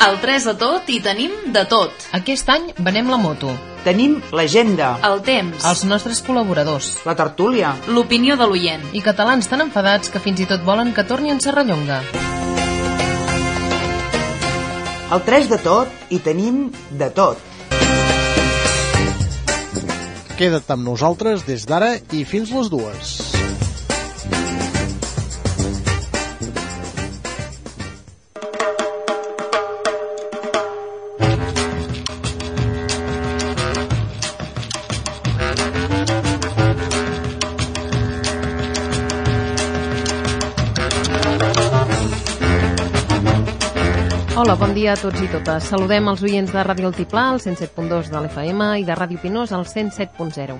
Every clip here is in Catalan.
Al 3 de tot hi tenim de tot. Aquest any venem la moto, Tenim l'agenda, El temps, els nostres col·laboradors la tertúlia, l'opinió de l'oient. i catalans tan enfadats que fins i tot volen que torni en Serrallonga. el 3 de tot i tenim de tot. Queda't amb nosaltres des d'ara i fins les dues. Dia a tots i totes. Saludem els oients de Ràdio Altiplà, al 107.2 de l'FM i de Ràdio Pinós, al 107.0.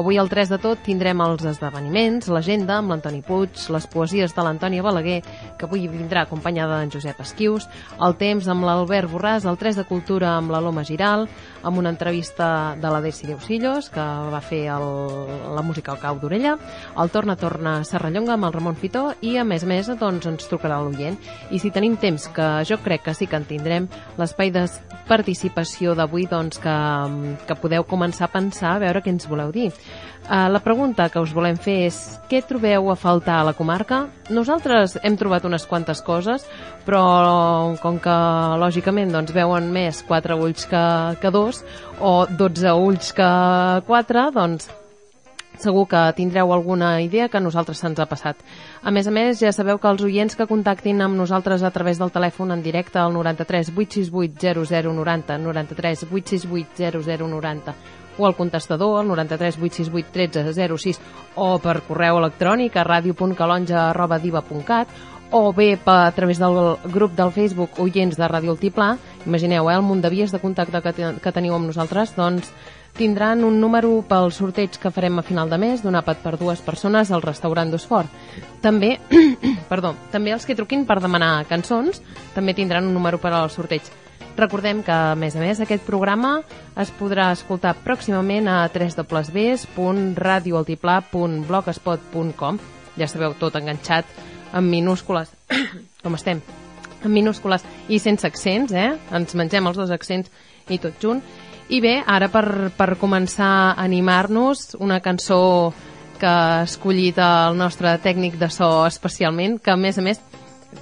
Avui al 3 de tot tindrem els esdeveniments, l'agenda amb l'Antoni Puig, les poesies de l'Antònia Balaguer, que avui vindrà acompanyada d'en Josep Esquius, el temps amb l'Albert Borràs, el 3 de Cultura amb la Loma Giral, amb una entrevista de la Desi Deusillos, que va fer el, la música al cau d'orella, el Torna Torna Serrallonga amb el Ramon Fitó i a més a més doncs, ens trucarà l'oient. I si tenim temps, que jo crec que sí que en tindrem, l'espai de participació d'avui doncs, que, que podeu començar a pensar, a veure què ens voleu dir. Uh, la pregunta que us volem fer és què trobeu a faltar a la comarca? Nosaltres hem trobat unes quantes coses, però com que lògicament doncs, veuen més quatre ulls que, que dos o 12 ulls que quatre, doncs segur que tindreu alguna idea que a nosaltres se'ns ha passat. A més a més, ja sabeu que els oients que contactin amb nosaltres a través del telèfon en directe al 93 868 0090, 93 868 0090, o al contestador al 93 868 13 06 o per correu electrònic a radio.calonja.diva.cat o bé a través del grup del Facebook Oients de Ràdio Altiplà, imagineu, eh, el munt de vies de contacte que, te- que teniu amb nosaltres, doncs tindran un número pel sorteig que farem a final de mes d'un àpat per dues persones al restaurant d'Osfort. També, perdó, també els que truquin per demanar cançons també tindran un número per al sorteig. Recordem que, a més a més, aquest programa es podrà escoltar pròximament a www.radioaltiplà.blogspot.com Ja sabeu, tot enganxat en minúscules. Com estem? En minúscules i sense accents, eh? Ens mengem els dos accents i tot junt. I bé, ara per, per començar a animar-nos, una cançó que ha escollit el nostre tècnic de so especialment, que a més a més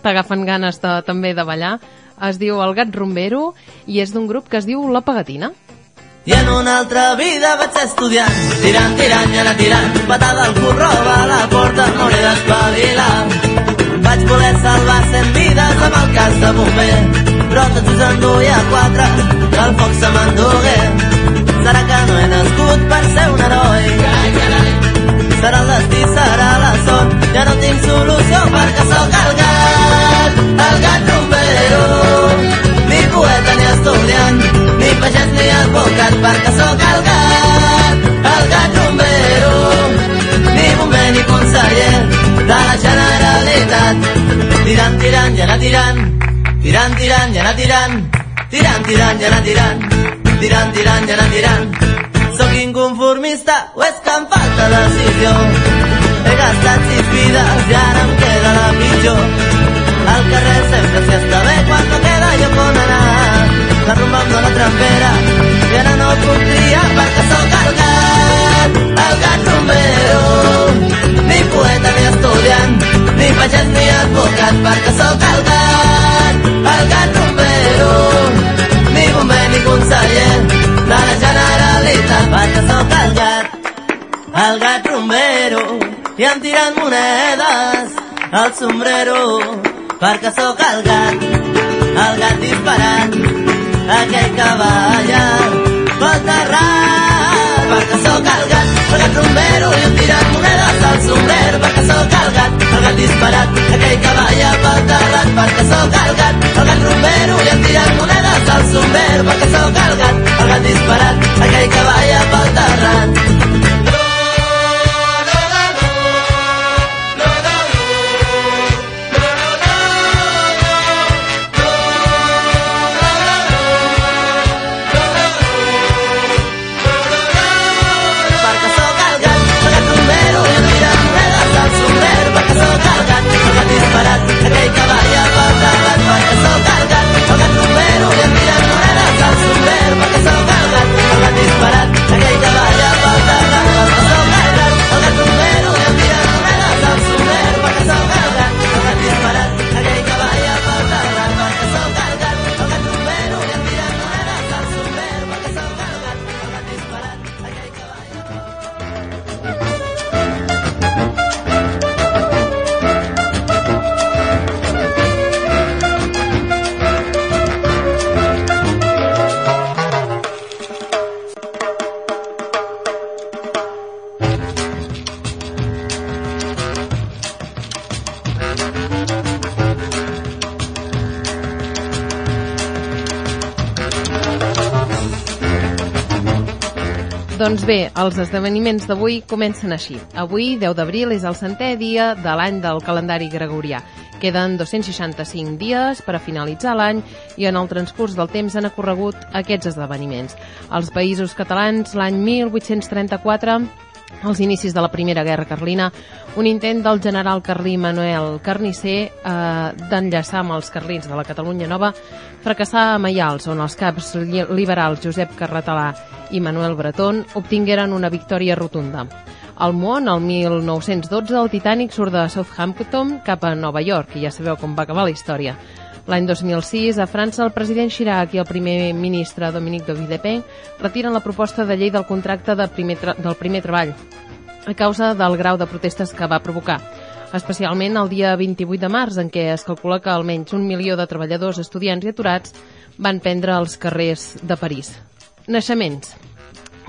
t'agafen ganes de, també de ballar. Es diu El gat rumbero i és d'un grup que es diu La Pagatina. I en una altra vida vaig ser estudiant, tirant, tirant i anar tirant, patada al curro, a la porta, m'hauré d'espavilar. Vaig voler salvar cent vides amb el cas de bomber, però tots us enduia quatre, que el foc se m'endugué. Serà que no he nascut per ser un heroi. Serà el destí, serà la sort, ja no tinc solució perquè sóc el gat, el gat rumbero. Ni poeta ni estudiant, ni pagès ni advocat, perquè sóc el gat, el gat rumbero. Ni bomber ni conseller de la Generalitat. Tirant, tirant i anar tirant, tirant, tirant i anar tirant, tirant, tirant i anar tirant, tirant, tirant i anar tirant. Sóc inconformista o és que em falta decisió? He gastat sis vides i ara em queda la pitjor. Al carrer sempre s'hi està bé quan no queda lloc on anar. La rumba em dóna trempera i ara no puc triar perquè sóc el gat, el gat rumbero. Ni poeta ni estudiant, ni pagès ni advocat perquè sóc el gat, el gat rumbero. Ni bomber ni conseller de la Generalitat perquè sóc el gat, el gat rumbero. I em tiren monedes al sombrero perquè sóc el gat, el gat disparat, aquell que balla pel terrat, perquè sóc el gat, el gat rumbero, i em tiren monedes al sombrero, perquè sóc el gat, el gat disparat, aquell que balla pel terrat, perquè sóc el gat, el gat rumbero, i em tiren monedes al sombrero, perquè sóc el gat, el gat disparat, aquell que balla pel terrat. Els esdeveniments d'avui comencen així. Avui, 10 d'abril, és el centè dia de l'any del calendari gregorià. Queden 265 dies per a finalitzar l'any i en el transcurs del temps han ocorregut aquests esdeveniments. Als països catalans, l'any 1834 als inicis de la Primera Guerra Carlina, un intent del general carlí Manuel Carnicer eh, d'enllaçar amb els carlins de la Catalunya Nova fracassà a Maials, on els caps liberals Josep Carretalà i Manuel Breton obtingueren una victòria rotunda. Al món, el 1912, el Titanic surt de Southampton cap a Nova York, i ja sabeu com va acabar la història. L'any 2006, a França, el president Chirac i el primer ministre Dominique de Villepin retiren la proposta de llei del contracte de primer del primer treball a causa del grau de protestes que va provocar especialment el dia 28 de març, en què es calcula que almenys un milió de treballadors, estudiants i aturats van prendre els carrers de París. Naixements.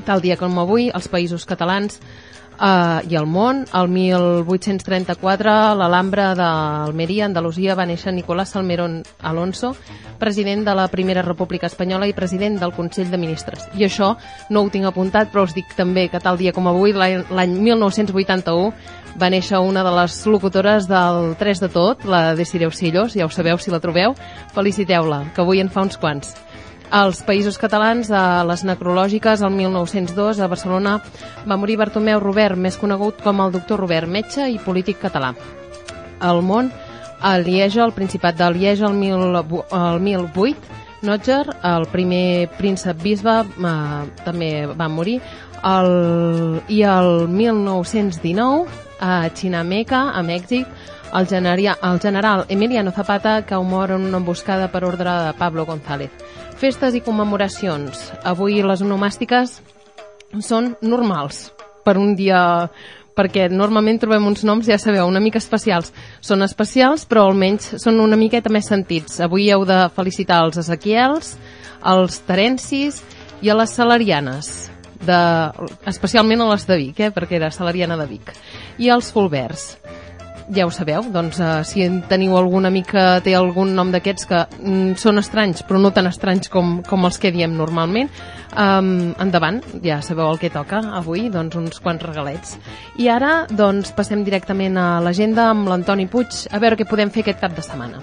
Tal dia com avui, els països catalans Uh, I al món, el 1834, a l'Alhambra d'Almeria, Andalusia, va néixer Nicolás Salmerón Alonso, president de la Primera República Espanyola i president del Consell de Ministres. I això no ho tinc apuntat, però us dic també que tal dia com avui, l'any 1981, va néixer una de les locutores del 3 de tot, la Desiree Ocillos, ja ho sabeu si la trobeu, feliciteu-la, que avui en fa uns quants. Als països catalans, a les necrològiques, el 1902, a Barcelona, va morir Bartomeu Robert, més conegut com el doctor Robert, metge i polític català. Al món, a Lieja, el Principat de Lieja, el, mil, el 1008, Notger, el primer príncep bisbe, eh, també va morir, el, i el 1919, a Chinameca, a Mèxic, el, generia, el general Emiliano Zapata cau mort en una emboscada per ordre de Pablo González. Festes i commemoracions. Avui les onomàstiques són normals per un dia perquè normalment trobem uns noms, ja sabeu, una mica especials. Són especials, però almenys són una miqueta més sentits. Avui heu de felicitar els Ezequiels, els Terencis i a les Salarianes, de, especialment a les de Vic, eh, perquè era Salariana de Vic, i els Fulberts ja ho sabeu, doncs uh, si teniu algun amic que té algun nom d'aquests que mm, són estranys, però no tan estranys com, com els que diem normalment, um, endavant, ja sabeu el que toca avui, doncs uns quants regalets. I ara, doncs, passem directament a l'agenda amb l'Antoni Puig, a veure què podem fer aquest cap de setmana.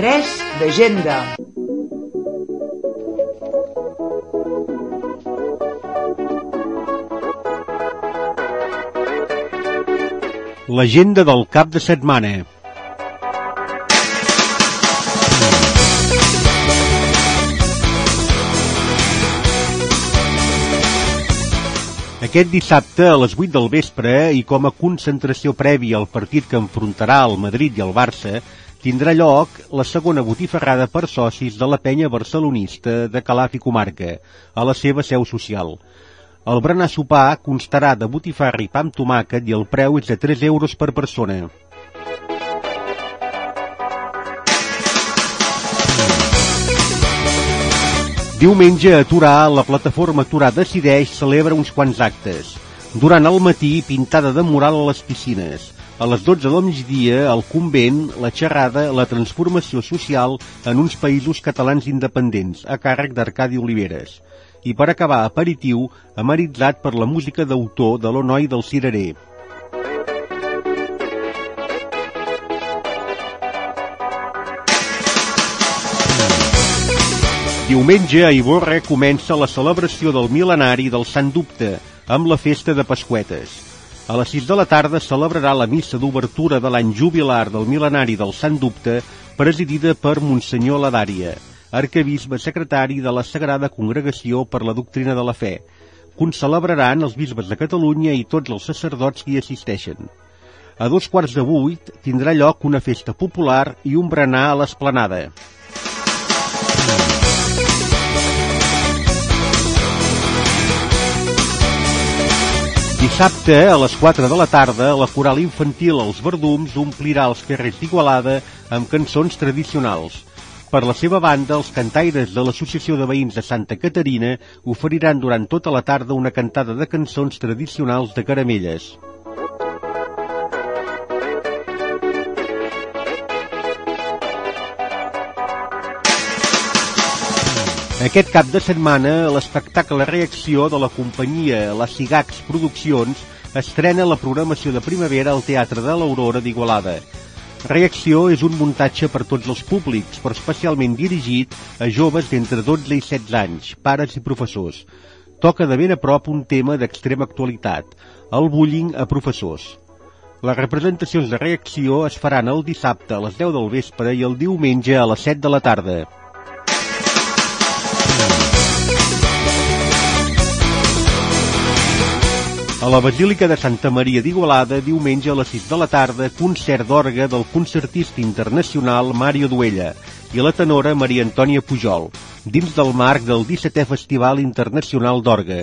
Tres d'agenda. L'agenda del cap de setmana. Aquest dissabte a les 8 del vespre i com a concentració prèvia al partit que enfrontarà el Madrid i el Barça, tindrà lloc la segona botifarrada per socis de la penya barcelonista de Calaf i Comarca, a la seva seu social. El berenar sopar constarà de botifarra i pa amb tomàquet i el preu és de 3 euros per persona. Diumenge a Torà, la plataforma Torà Decideix celebra uns quants actes. Durant el matí, pintada de mural a les piscines. A les 12 del migdia, al convent, la xerrada, la transformació social en uns països catalans independents, a càrrec d'Arcadi Oliveres i per acabar aperitiu amaritzat per la música d'autor de l'Onoi del Cirerer. Diumenge a Iborra comença la celebració del mil·lenari del Sant Dubte amb la festa de Pasquetes. A les 6 de la tarda celebrarà la missa d'obertura de l'any jubilar del mil·lenari del Sant Dubte presidida per Monsenyor Ladària arcabisbe secretari de la Sagrada Congregació per la Doctrina de la Fe. Concelebraran els bisbes de Catalunya i tots els sacerdots que hi assisteixen. A dos quarts de vuit tindrà lloc una festa popular i un berenar a l'esplanada. Dissabte, a les 4 de la tarda, la coral infantil Els Verdums omplirà els carrers d'Igualada amb cançons tradicionals. Per la seva banda, els cantaires de l'Associació de Veïns de Santa Caterina oferiran durant tota la tarda una cantada de cançons tradicionals de Caramelles. Aquest cap de setmana, l'espectacle Reacció de la companyia La Cigax Produccions estrena la programació de primavera al Teatre de l'Aurora d'Igualada. Reacció és un muntatge per tots els públics, però especialment dirigit a joves d'entre 12 i 16 anys, pares i professors. Toca de ben a prop un tema d'extrema actualitat, el bullying a professors. Les representacions de reacció es faran el dissabte a les 10 del vespre i el diumenge a les 7 de la tarda. A la Basílica de Santa Maria d'Igualada, diumenge a les 6 de la tarda, concert d'orgue del concertista internacional Mario Duella i la tenora Maria Antònia Pujol, dins del marc del 17è Festival Internacional d'Orgue.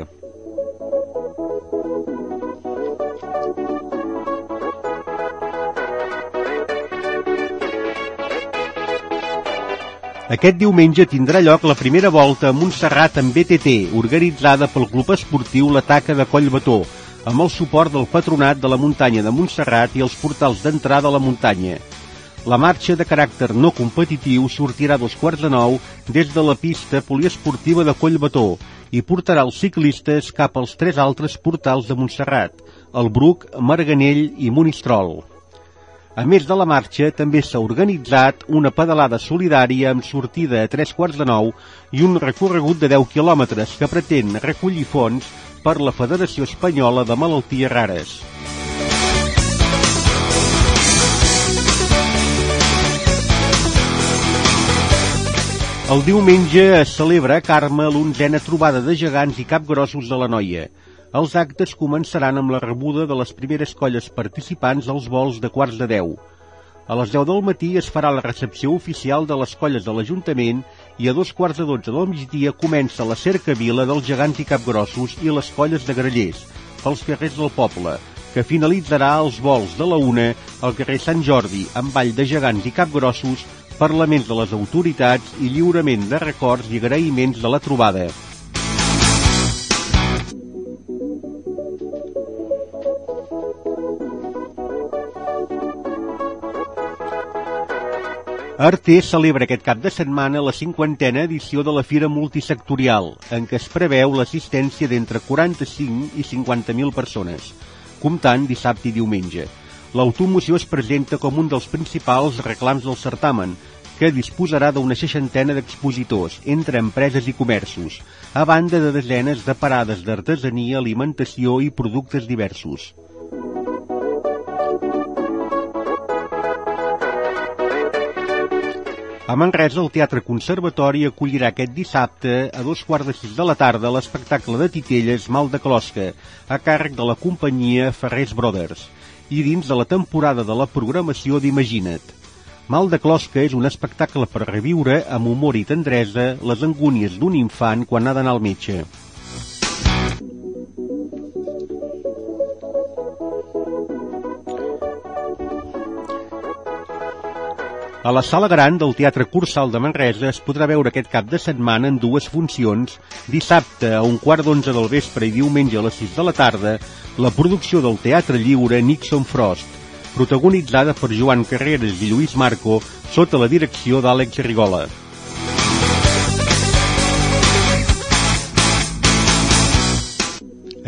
Aquest diumenge tindrà lloc la primera volta a Montserrat en BTT, organitzada pel Club Esportiu La Taca de Collbató, amb el suport del Patronat de la Muntanya de Montserrat i els portals d'entrada a la muntanya. La marxa de caràcter no competitiu sortirà dos quarts de nou des de la pista poliesportiva de Collbató i portarà els ciclistes cap als tres altres portals de Montserrat, el Bruc, Marganell i Monistrol. A més de la marxa, també s'ha organitzat una pedalada solidària amb sortida a tres quarts de nou i un recorregut de 10 quilòmetres que pretén recollir fons per la Federació Espanyola de Malalties Rares. El diumenge es celebra a Carme l'onzena trobada de gegants i capgrossos de la noia. Els actes començaran amb la rebuda de les primeres colles participants als vols de quarts de 10. A les 10 del matí es farà la recepció oficial de les colles de l'Ajuntament i a dos quarts de 12 del migdia comença la cercavila dels gegants i capgrossos i les colles de grellers, pels carrers del poble, que finalitzarà els vols de la una al carrer Sant Jordi amb ball de gegants i capgrossos, parlaments de les autoritats i lliurament de records i agraïments de la trobada. Artés celebra aquest cap de setmana la cinquantena edició de la Fira Multisectorial, en què es preveu l'assistència d'entre 45 i 50.000 persones, comptant dissabte i diumenge. L'automoció es presenta com un dels principals reclams del certamen, que disposarà d'una seixantena d'expositors, entre empreses i comerços, a banda de desenes de parades d'artesania, alimentació i productes diversos. A Manresa, el Teatre Conservatori acollirà aquest dissabte a dos quarts de sis de la tarda l'espectacle de titelles Mal de Closca, a càrrec de la companyia Ferrés Brothers, i dins de la temporada de la programació d'Imagina't. Mal de Closca és un espectacle per reviure amb humor i tendresa les angúnies d'un infant quan ha d'anar al metge. A la sala gran del Teatre Cursal de Manresa es podrà veure aquest cap de setmana en dues funcions, dissabte a un quart d'onze del vespre i diumenge a les 6 de la tarda, la producció del Teatre Lliure Nixon Frost, protagonitzada per Joan Carreras i Lluís Marco, sota la direcció d'Àlex Rigola.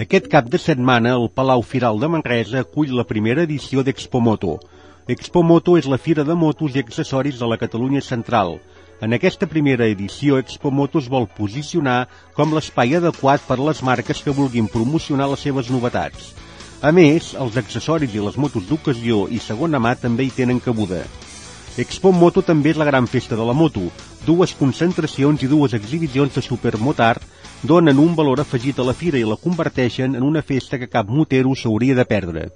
Aquest cap de setmana, el Palau Firal de Manresa acull la primera edició d'Expomoto, Expo Moto és la fira de motos i accessoris de la Catalunya Central. En aquesta primera edició, Expo Moto es vol posicionar com l'espai adequat per a les marques que vulguin promocionar les seves novetats. A més, els accessoris i les motos d'ocasió i segona mà també hi tenen cabuda. Expo Moto també és la gran festa de la moto. Dues concentracions i dues exhibicions de supermotard donen un valor afegit a la fira i la converteixen en una festa que cap motero s'hauria de perdre.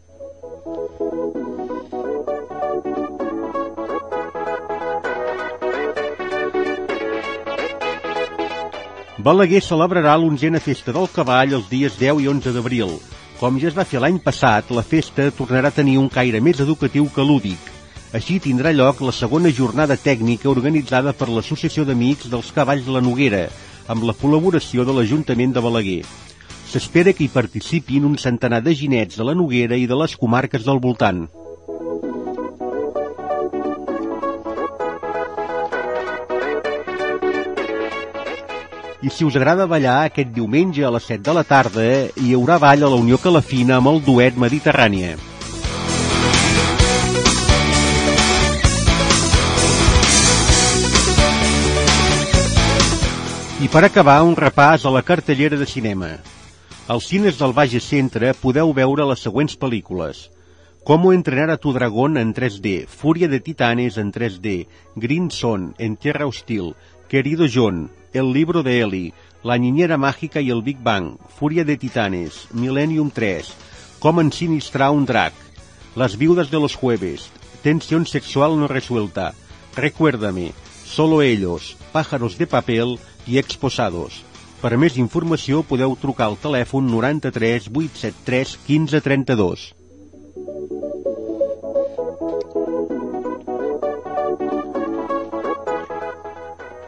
Balaguer celebrarà l'onzena festa del cavall els dies 10 i 11 d'abril. Com ja es va fer l'any passat, la festa tornarà a tenir un caire més educatiu que lúdic. Així tindrà lloc la segona jornada tècnica organitzada per l'Associació d'Amics dels Cavalls de la Noguera, amb la col·laboració de l'Ajuntament de Balaguer. S'espera que hi participin un centenar de ginets de la Noguera i de les comarques del voltant. I si us agrada ballar, aquest diumenge a les 7 de la tarda hi haurà ball a la Unió Calafina amb el duet Mediterrània. I per acabar, un repàs a la cartellera de cinema. Als cines del Baix Centre podeu veure les següents pel·lícules. Cómo entrenar a tu dragón en 3D, Furia de Titanes en 3D, Green Son en Tierra Hostil, Querido John, El libro de Eli, La niñera mágica y el Big Bang, Furia de Titanes, Millennium 3, Com ensinistrar un drac, Las viudas de los jueves, Tensión sexual no resuelta, Recuérdame, Solo ellos, Pájaros de papel i Exposados. Per més informació podeu trucar al telèfon 93 873 1532.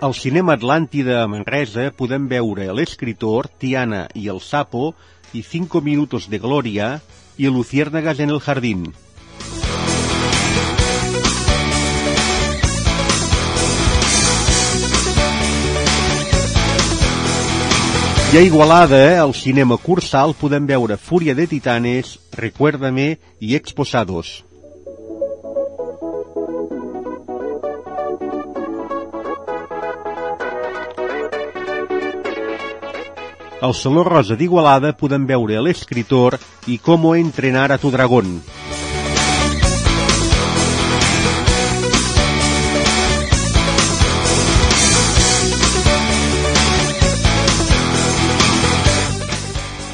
Al Cinema Atlàntida a Manresa podem veure l'escriptor, Tiana i el Sapo i Cinco Minutos de Gloria i Luciérnagas en el Jardín. I a Igualada, al cinema Cursal, podem veure Fúria de Titanes, Recuérdame i Exposados. Al Saló Rosa d'Igualada podem veure l'escriptor i com entrenar a tu dragón.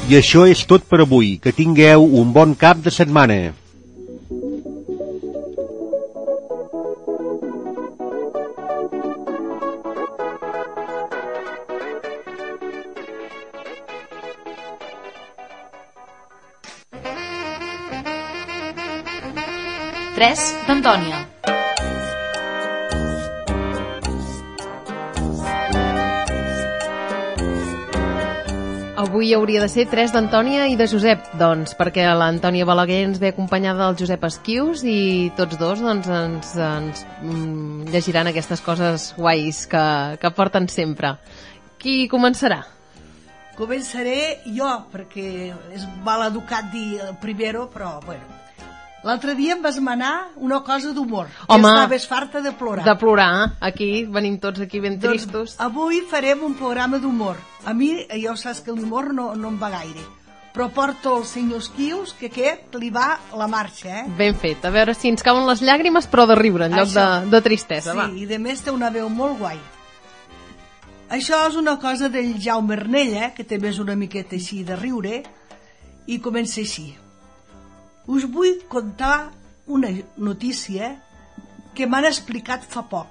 I això és tot per avui. Que tingueu un bon cap de setmana. Tres d'Antònia. Avui hauria de ser 3 d'Antònia i de Josep, doncs, perquè l'Antònia Balaguer ens ve acompanyada del Josep Esquius i tots dos doncs, ens, ens mm, llegiran aquestes coses guais que, que porten sempre. Qui començarà? Començaré jo, perquè és mal educat dir primero, però, bueno. L'altre dia em vas manar una cosa d'humor. Home, que estaves farta de plorar. De plorar, aquí, venim tots aquí ben doncs, tristos. avui farem un programa d'humor. A mi, ja ho saps que l'humor no, no em va gaire. Però porto el senyor Esquius, que aquest li va la marxa, eh? Ben fet, a veure si ens cauen les llàgrimes, però de riure, en lloc de, Això. de tristesa, Sí, va. i de més té una veu molt guai. Això és una cosa del Jaume Arnella, que també és una miqueta així de riure, i comença així. Us vull contar una notícia que m'han explicat fa poc.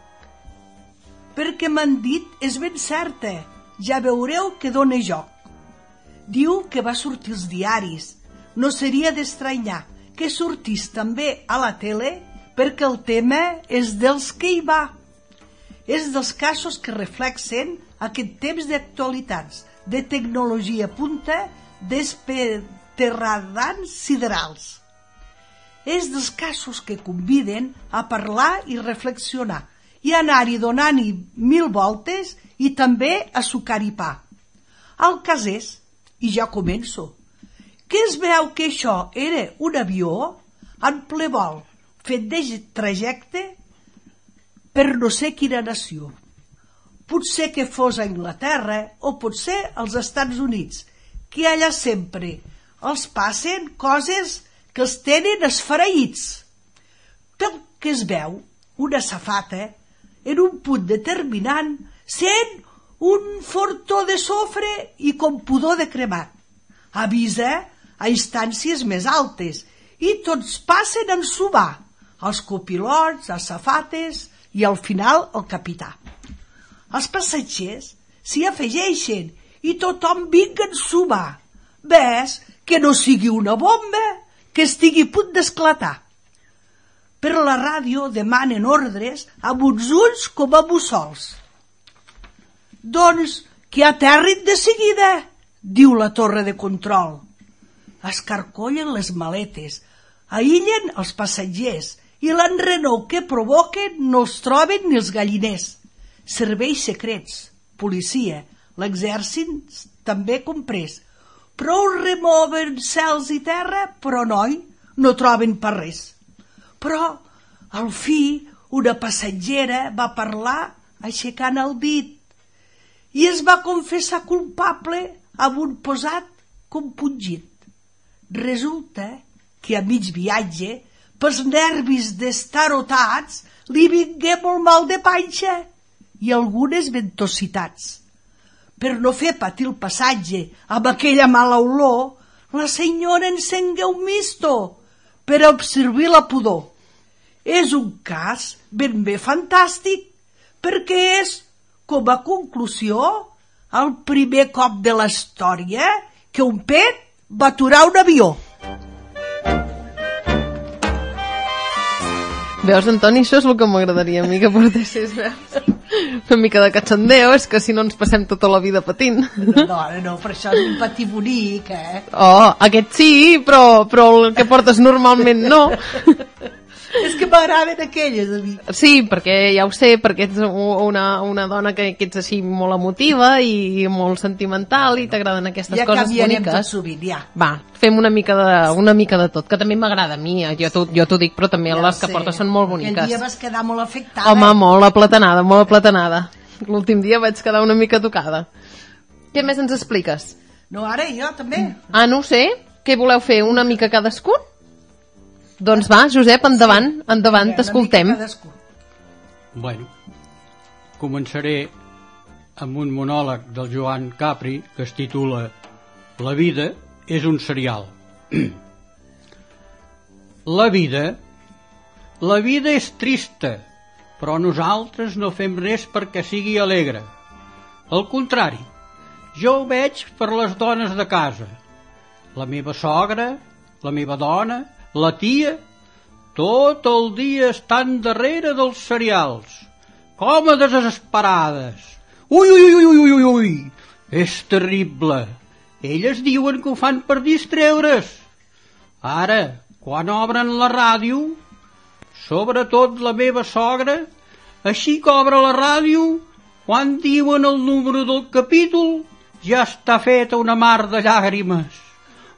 Perquè m'han dit, és ben certa, ja veureu que dóna joc. Diu que va sortir als diaris. No seria d'estranyar que sortís també a la tele perquè el tema és dels que hi va. És dels casos que reflexen aquest temps d'actualitats, de tecnologia punta, despeterradans siderals. És dels casos que conviden a parlar i reflexionar i anar-hi donant-hi mil voltes i també a sucar i pa. El cas és, i ja començo, que es veu que això era un avió en ple vol, fet de trajecte per no sé quina nació. Potser que fos a Anglaterra o potser als Estats Units, que allà sempre els passen coses que els tenen esfereïts. Pel que es veu, una safata, en un punt determinant, sent un fortó de sofre i com pudor de cremat. Avisa a instàncies més altes i tots passen en subar, els copilots, els safates i al final el capità. Els passatgers s'hi afegeixen i tothom vinga en subar. Ves que no sigui una bomba que estigui a punt d'esclatar. Per la ràdio demanen ordres amb uns ulls com a mussols. Doncs que aterrin de seguida, diu la torre de control. Escarcollen les maletes, aïllen els passatgers i l'enrenou que provoquen no els troben ni els galliners. Serveis secrets, policia, l'exèrcit també comprés. Prou removen cels i terra, però noi, no troben per res. Però, al fi, una passatgera va parlar aixecant el dit i es va confessar culpable amb un posat compungit. Resulta que a mig viatge, pels nervis destarotats, li vingué molt mal de panxa i algunes ventositats. Per no fer patir el passatge amb aquella mala olor, la senyora encengué un misto per observar la pudor. És un cas ben bé fantàstic, perquè és, com a conclusió, el primer cop de la història que un pet va aturar un avió. Veus, Antoni, això és el que m'agradaria a mi que portessis, veus? Una mica de cachondeo, és que si no ens passem tota la vida patint. No, no, no, per això és un patí bonic, eh? Oh, aquest sí, però, però el que portes normalment no. És que m'agraden aquelles, a mi. Sí, perquè ja ho sé, perquè ets una, una dona que, que ets així molt emotiva i molt sentimental i t'agraden aquestes Ja coses boniques. sovint, ja. Va, fem una mica de, una mica de tot, que també m'agrada a mi, eh, jo t'ho dic, però també Ja les que sé. portes són molt Aquell boniques. dia vas quedar molt afectada. Home, molt aplatanada, molt aplatanada. L'últim dia vaig quedar una mica tocada. Què més ens expliques? No, ara jo també. Ah, no sé. Què voleu fer? Una mica cadascun? Doncs va, Josep, endavant, endavant, t'escoltem. Bueno, començaré amb un monòleg del Joan Capri que es titula La vida és un serial. La vida, la vida és trista, però nosaltres no fem res perquè sigui alegre. Al contrari, jo ho veig per les dones de casa. La meva sogra, la meva dona, la tia, tot el dia estan darrere dels cereals, com a desesperades. Ui, ui, ui, ui, ui, ui, és terrible. Elles diuen que ho fan per distreure's. Ara, quan obren la ràdio, sobretot la meva sogra, així que obre la ràdio, quan diuen el número del capítol, ja està feta una mar de llàgrimes.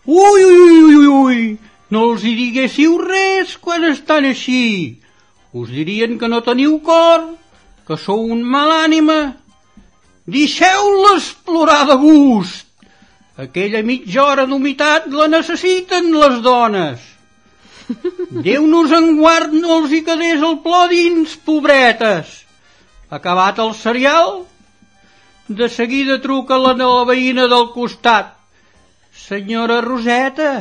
Ui, ui, ui, ui, ui, no els hi diguéssiu res quan estan així. Us dirien que no teniu cor, que sou un mal ànima. Deixeu-les plorar de gust. Aquella mitja hora d'humitat la necessiten les dones. Déu nos en guard no els hi quedés el plor dins, pobretes. Acabat el cereal, de seguida truca la, la veïna del costat. Senyora Roseta,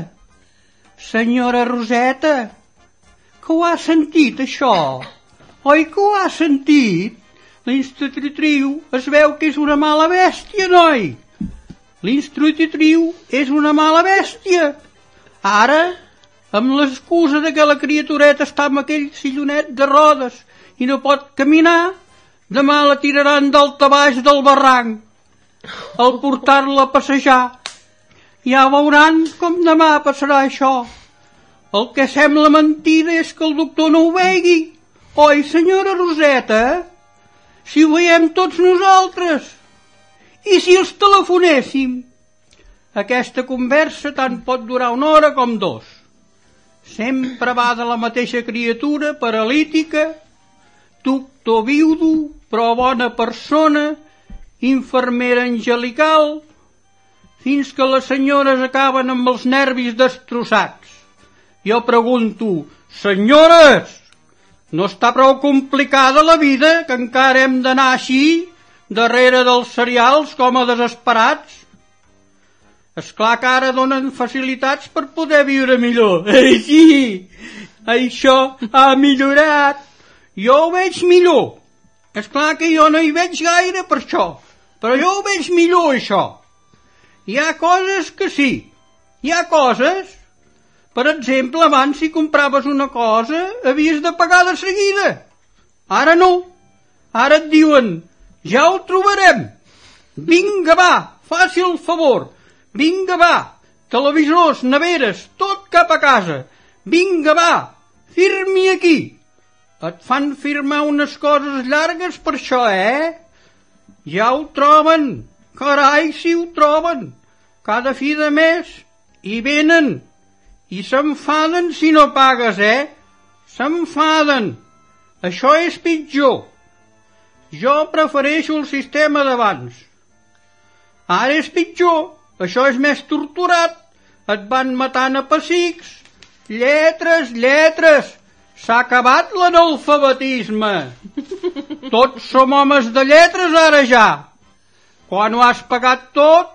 senyora Roseta, que ho ha sentit, això? Oi que ho ha sentit? L'institutriu es veu que és una mala bèstia, noi. L'institutriu és una mala bèstia. Ara, amb l'excusa de que la criatureta està amb aquell sillonet de rodes i no pot caminar, demà la tiraran d'alta baix del barranc al portar-la a passejar. Ja veuran com demà passarà això. El que sembla mentida és que el doctor no ho vegi. Oi, senyora Roseta? Si ho veiem tots nosaltres. I si els telefonéssim? Aquesta conversa tant pot durar una hora com dos. Sempre va de la mateixa criatura paralítica, doctor viudo, però bona persona, infermera angelical, fins que les senyores acaben amb els nervis destrossats. Jo pregunto, senyores, no està prou complicada la vida que encara hem d'anar així, darrere dels cereals com a desesperats? És clar que ara donen facilitats per poder viure millor. Ei, sí, això ha millorat. Jo ho veig millor. És clar que jo no hi veig gaire per això, però jo ho veig millor, això. Hi ha coses que sí. Hi ha coses... Per exemple, abans si compraves una cosa havies de pagar de seguida. Ara no. Ara et diuen, ja ho trobarem. Vinga, va, faci el favor. Vinga, va, televisors, neveres, tot cap a casa. Vinga, va, firmi aquí. Et fan firmar unes coses llargues per això, eh? Ja ho troben, Carai, si ho troben, cada fi de mes, i venen, i s'enfaden si no pagues, eh? S'enfaden. Això és pitjor. Jo prefereixo el sistema d'abans. Ara és pitjor, això és més torturat. Et van matant a pessics. Lletres, lletres. S'ha acabat l'analfabetisme. Tots som homes de lletres ara ja. Quan ho has pagat tot,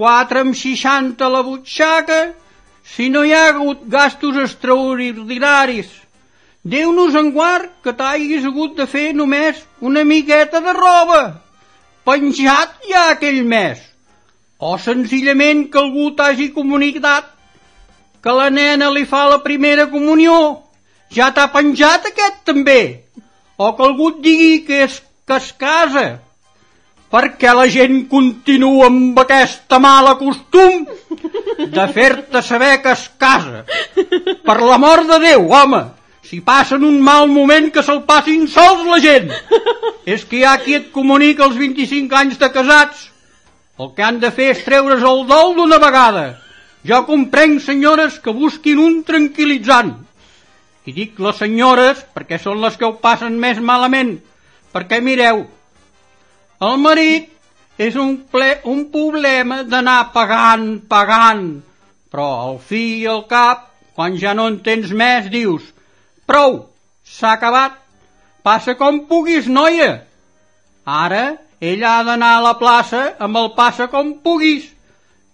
4 amb 60 a la butxaca, si no hi ha hagut gastos extraordinaris. Déu-nos en guard que t'hagis hagut de fer només una miqueta de roba. Penjat ja aquell mes. O senzillament que algú t'hagi comunicat que la nena li fa la primera comunió. Ja t'ha penjat aquest també. O que algú et digui que es, que es casa perquè la gent continua amb aquesta mala costum de fer-te saber que es casa. Per l'amor de Déu, home, si passen un mal moment que se'l passin sols la gent. És que hi ha qui et comunica els 25 anys de casats. El que han de fer és treure's el dol d'una vegada. Jo comprenc, senyores, que busquin un tranquil·litzant. I dic les senyores perquè són les que ho passen més malament. Perquè mireu, el marit és un, ple, un problema d'anar pagant, pagant, però al fi i al cap, quan ja no en tens més, dius prou, s'ha acabat, passa com puguis, noia. Ara ell ha d'anar a la plaça amb el passa com puguis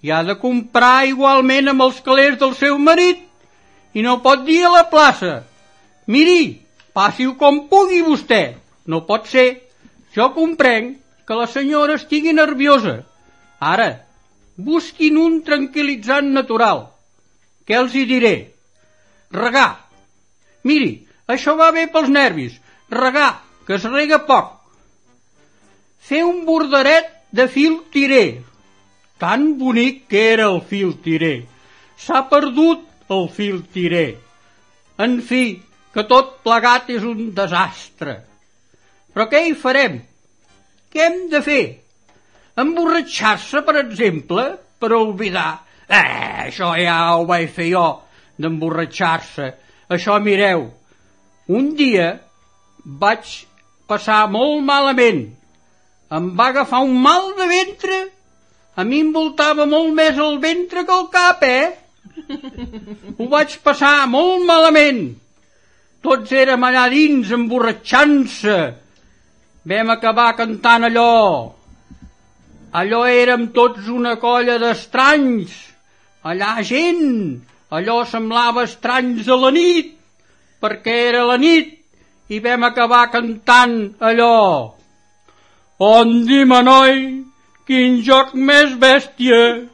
i ha de comprar igualment amb els calés del seu marit. I no pot dir a la plaça miri, passi-ho com pugui vostè, no pot ser. Jo comprenc que la senyora estigui nerviosa. Ara, busquin un tranquil·litzant natural. Què els hi diré? Regar. Miri, això va bé pels nervis. Regar, que es rega poc. Fer un bordaret de fil tiré. Tan bonic que era el fil tiré. S'ha perdut el fil tiré. En fi, que tot plegat és un desastre. Però què hi farem? Què hem de fer? Emborratxar-se, per exemple, per oblidar. Eh, això ja ho vaig fer jo, d'emborratxar-se. Això, mireu, un dia vaig passar molt malament. Em va agafar un mal de ventre. A mi em voltava molt més el ventre que el cap, eh? Ho vaig passar molt malament. Tots érem allà dins, emborratxant-se, vam acabar cantant allò. Allò érem tots una colla d'estranys, allà gent, allò semblava estranys a la nit, perquè era la nit, i vam acabar cantant allò. On di noi, quin joc més bèstia,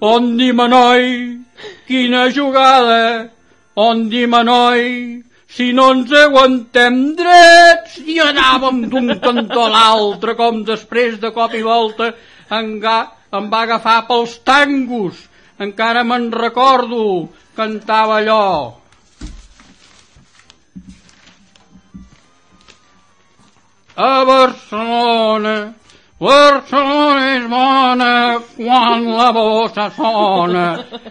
on di noi, quina jugada, on di noi, si no ens aguantem drets i anàvem d'un cantó a l'altre com després de cop i volta em, em va agafar pels tangos encara me'n recordo cantava allò. A Barcelona Barcelona és bona quan la bossa sona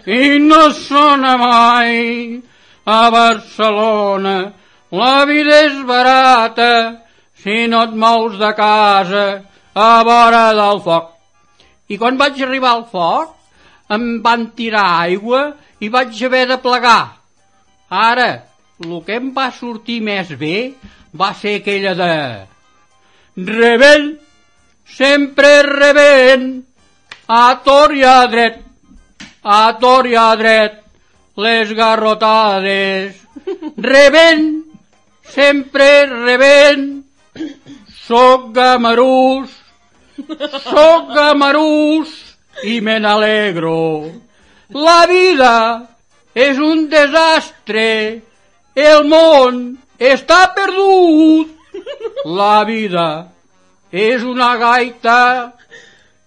i no sona mai a Barcelona. La vida és barata si no et mous de casa a vora del foc. I quan vaig arribar al foc em van tirar aigua i vaig haver de plegar. Ara, el que em va sortir més bé va ser aquella de... Rebell, sempre rebent, a tor i a dret, a tor i a dret, les garrotades. Rebent, sempre rebent, soc gamarús, soc gamarús i me n'alegro. La vida és un desastre, el món està perdut. La vida és una gaita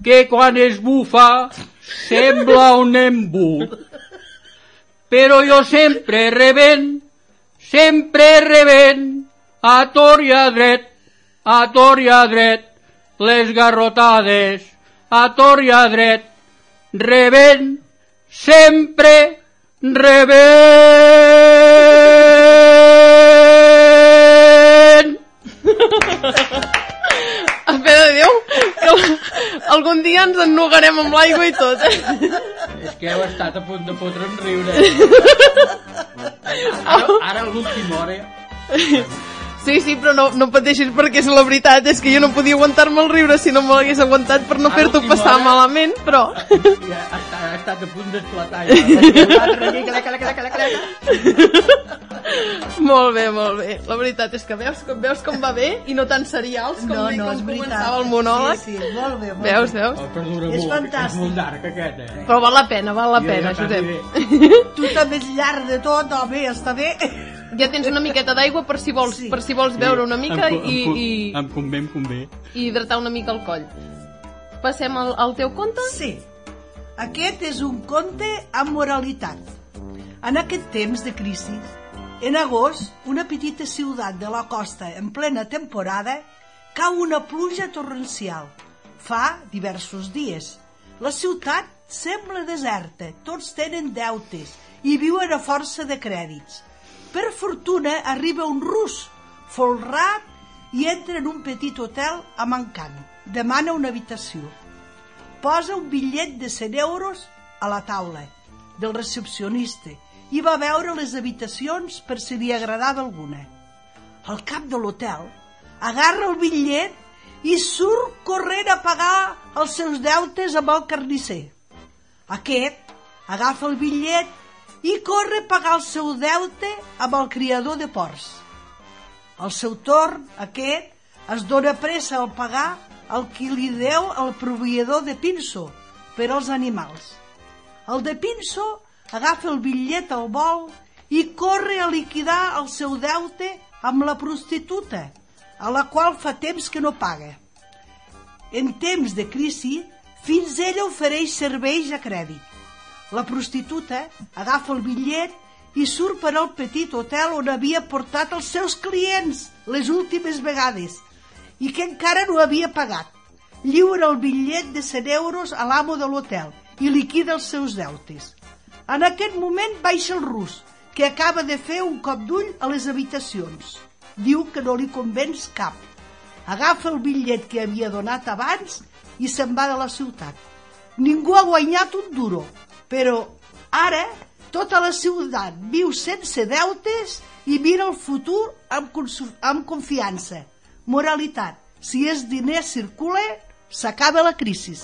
que quan es bufa sembla un embut però jo sempre rebent, sempre rebent, a tor i a dret, a tor i a dret, les garrotades, a tor i a dret, rebent, sempre rebent. A fe de Déu, algun dia ens ennugarem amb l'aigua i tot. eh? Que heu estat a punt de fotre'm riure. Ara, ara a l'última hora... Sí, sí, però no, no pateixis perquè és la veritat, és que jo no podia aguantar-me el riure si no me l'hagués aguantat per no fer-t'ho passar hora. malament, però... Ja ha estat, ha estat a punt d'esclatar. Molt bé, molt bé. La veritat és que veus, com- veus com va bé i no tan serials com, No, no, com és veritat. començava el monòleg. Sí, sí, molt bé, molt Veus, bé. veus? Oh, És molt, fantàstic. És molt llarg, aquest, eh? Però val la pena, val la Ja, pena, ja, Josep. Tu també ets llarg de tot, home, està bé. Ja tens una miqueta d'aigua per si vols, Sí. per si vols beure una mica Em, i, em, i, Em convé, em convé. i hidratar una mica el coll. Passem al, al teu conte? Sí, aquest és un conte amb moralitat. En aquest temps de crisi, en agost, una petita ciutat de la costa en plena temporada cau una pluja torrencial. Fa diversos dies. La ciutat sembla deserta, tots tenen deutes i viuen a força de crèdits. Per fortuna arriba un rus, folrat, i entra en un petit hotel a Mancant. Demana una habitació posa un bitllet de 100 euros a la taula del recepcionista i va veure les habitacions per si li agradava alguna. Al cap de l'hotel agarra el bitllet i surt corrent a pagar els seus deutes amb el carnisser. Aquest agafa el bitllet i corre a pagar el seu deute amb el criador de porcs. Al seu torn, aquest es dona pressa al pagar el que li deu el proveïdor de pinso per als animals. El de pinso agafa el bitllet al vol i corre a liquidar el seu deute amb la prostituta, a la qual fa temps que no paga. En temps de crisi, fins ella ofereix serveis a crèdit. La prostituta agafa el bitllet i surt per al petit hotel on havia portat els seus clients les últimes vegades i que encara no havia pagat. Lliura el bitllet de 100 euros a l'amo de l'hotel i liquida els seus deutes. En aquest moment baixa el rus, que acaba de fer un cop d'ull a les habitacions. Diu que no li convenç cap. Agafa el bitllet que havia donat abans i se'n va de la ciutat. Ningú ha guanyat un duro, però ara tota la ciutat viu sense deutes i mira el futur amb, amb confiança. Moralitat, si és diner circula, s'acaba la crisi.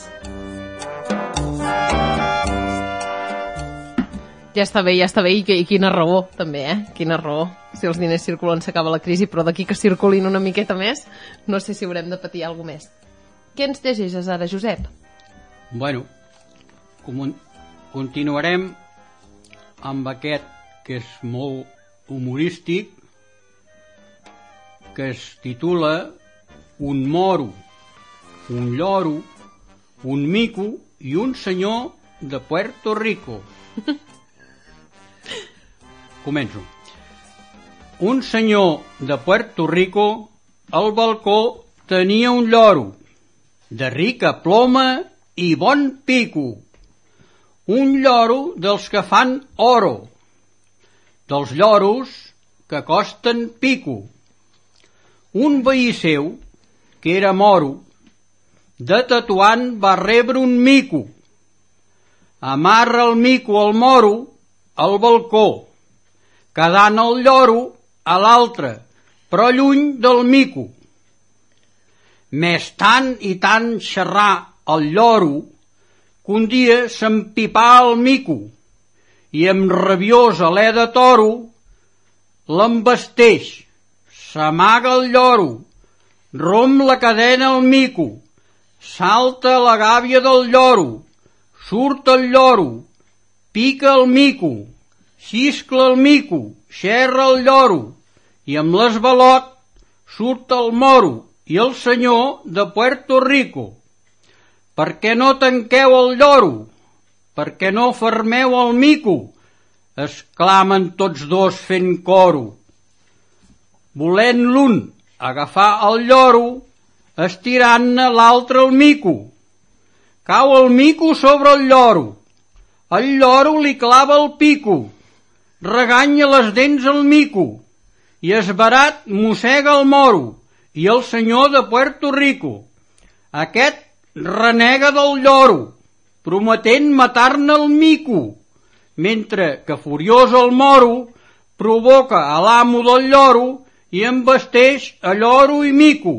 Ja està bé, ja està bé, i, que- i quina raó, també, eh? Quina raó. Si els diners circulen s'acaba la crisi, però d'aquí que circulin una miqueta més, no sé si haurem de patir alguna més. Què ens llegeixes ara, Josep? Bueno, comun- continuarem amb aquest que és molt humorístic, que es titula Un moro, un lloro, un mico i un senyor de Puerto Rico. Començo. Un senyor de Puerto Rico al balcó tenia un lloro de rica ploma i bon pico. Un lloro dels que fan oro, dels lloros que costen pico. Un veí seu, que era moro, de tatuant va rebre un mico. Amarra el mico al moro al balcó, quedant el lloro a l'altre, però lluny del mico. Més tant i tant xerrar el lloro que un dia s'empipà el mico i amb rabiós alè de toro l'embesteix, s'amaga el lloro, rom la cadena al mico, salta la gàbia del lloro, surt el lloro, pica el mico, xiscla el mico, xerra el lloro, i amb l'esbalot surt el moro i el senyor de Puerto Rico. Per què no tanqueu el lloro? Per què no fermeu el mico? exclamen tots dos fent coro. Volent l'un agafar el lloro, estirant-ne l'altre el mico. Cau el mico sobre el lloro. El lloro li clava el pico. Reganya les dents al mico. I esbarat mossega el moro i el senyor de Puerto Rico. Aquest renega del lloro, prometent matar-ne el mico, mentre que furiós el moro provoca a l'amo del lloro i embesteix a lloro i mico.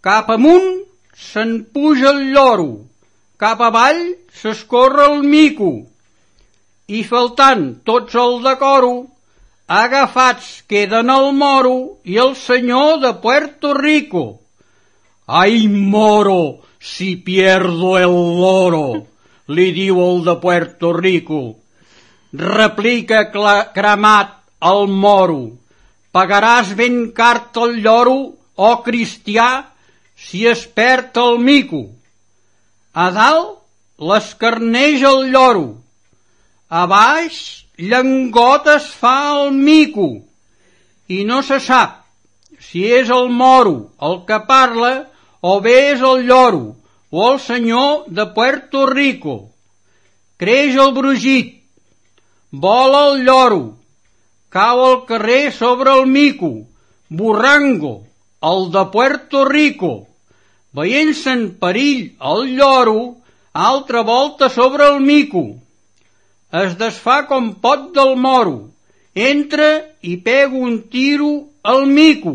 Cap amunt se'n puja el lloro, cap avall s'escorre el mico, i faltant tots el decoro, agafats queden el moro i el senyor de Puerto Rico. Ai, moro, si pierdo el loro, li diu el de Puerto Rico. Replica cremat el moro. Pagaràs ben cart el lloro, o cristià, si es perd el mico. A dalt l'escarneix el lloro, a baix llengotes fa el mico, i no se sap si és el moro el que parla o bé és el lloro o el senyor de Puerto Rico. Creix el brugit, vola el lloro, cau al carrer sobre el mico, borrango, el de Puerto Rico. Veient-se en perill el lloro, altra volta sobre el mico. Es desfà com pot del moro, entra i pega un tiro al mico,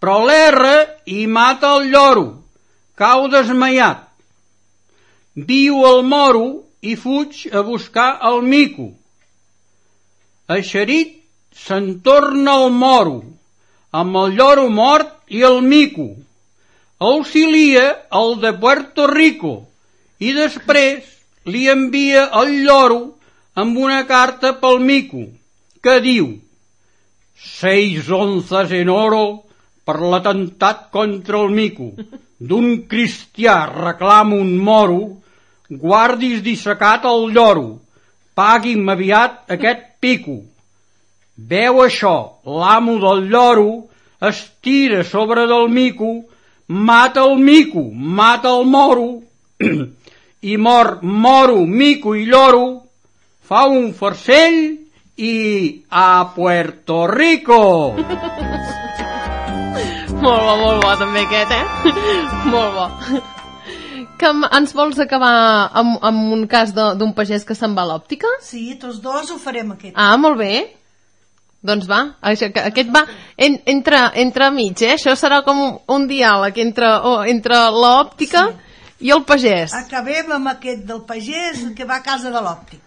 però l'erra i mata el lloro, cau desmaiat. Viu el moro i fuig a buscar el mico. Eixerit se'n torna el moro, amb el lloro mort i el mico. Auxilia el de Puerto Rico i després li envia el lloro amb una carta pel mico, que diu Seis onzes en oro per l'atemptat contra el mico. D'un cristià reclama un moro, guardis dissecat el lloro, pagui'm aviat aquest pico. Veu això, l'amo del lloro es tira sobre del mico, mata el mico, mata el moro, i mor moro, mico i lloro, fa un farcell i a Puerto Rico. molt bo, molt bo també aquest, eh? molt bo. Que ens vols acabar amb, amb un cas d'un pagès que se'n va a l'òptica? Sí, tots dos ho farem aquest. Ah, molt bé. Doncs va, aquest va en, entre, entre mig, eh? Això serà com un, un diàleg entre, oh, entre l'òptica sí. i el pagès. Acabem amb aquest del pagès que va a casa de l'òptic.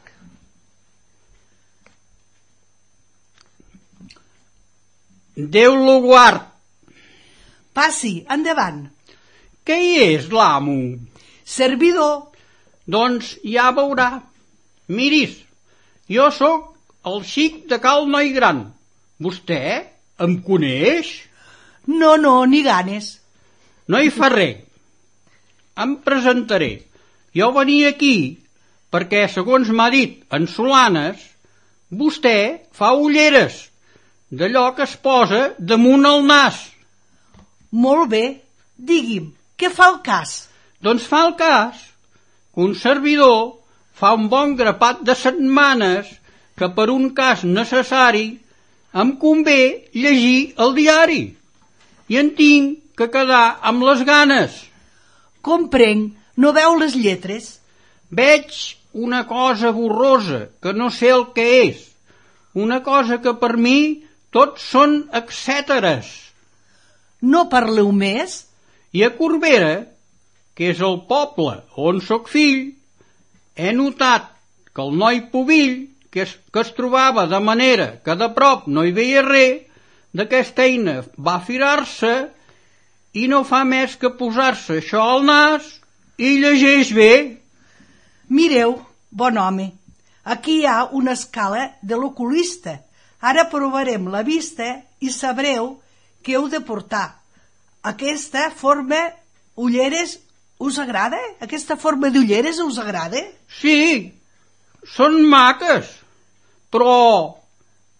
Déu lo guard. Passi, endavant. Què hi és, l'amo? Servidor. Doncs ja veurà. Miris, jo sóc el xic de Cal Noi Gran. Vostè em coneix? No, no, ni ganes. No hi fa res. Em presentaré. Jo venia aquí perquè, segons m'ha dit en Solanes, vostè fa ulleres d'allò que es posa damunt el nas. Molt bé, digui'm, què fa el cas? Doncs fa el cas que un servidor fa un bon grapat de setmanes que per un cas necessari em convé llegir el diari i en tinc que quedar amb les ganes. Comprenc, no veu les lletres? Veig una cosa borrosa que no sé el que és, una cosa que per mi tots són etcèteres. No parleu més? I a Corbera, que és el poble on sóc fill, he notat que el noi Pubill, que es, que es trobava de manera que de prop no hi veia res, d'aquesta eina va firar-se i no fa més que posar-se això al nas i llegeix bé. Mireu, bon home, aquí hi ha una escala de l'oculista. Ara provarem la vista i sabreu què heu de portar. Aquesta forma ulleres us agrada? Aquesta forma d'ulleres us agrada? Sí, són maques, però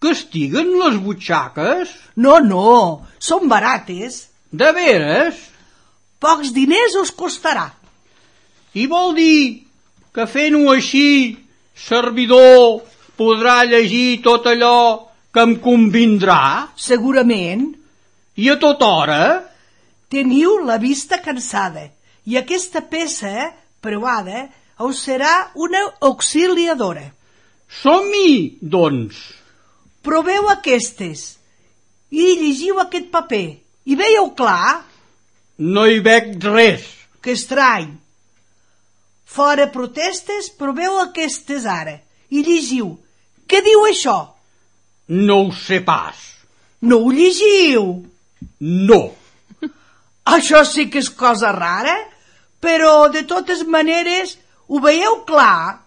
que estiguen les butxaques? No, no, són barates. De veres? Pocs diners us costarà. I vol dir que fent-ho així, servidor podrà llegir tot allò que em convindrà? Segurament I a tota hora? teniu la vista cansada i aquesta peça preuada us serà una auxiliadora. Som-hi, doncs. Proveu aquestes i llegiu aquest paper. I veieu clar? No hi veig res. Que estrany. Fora protestes, proveu aquestes ara i llegiu. Què diu això? No ho sé pas. No ho llegiu. No. Això sí que és cosa rara, però de totes maneres ho veieu clar.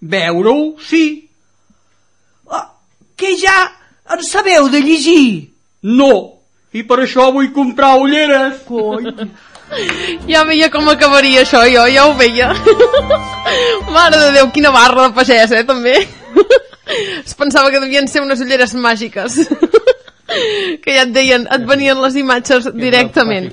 Veure-ho, sí. Oh, que ja en sabeu de llegir. No. I per això vull comprar ulleres. Coi. Ja veia com acabaria això, jo ja ho veia. Mare de Déu, quina barra de pagès, eh, també. Es pensava que devien ser unes ulleres màgiques. Que ja et deien, et venien les imatges directament.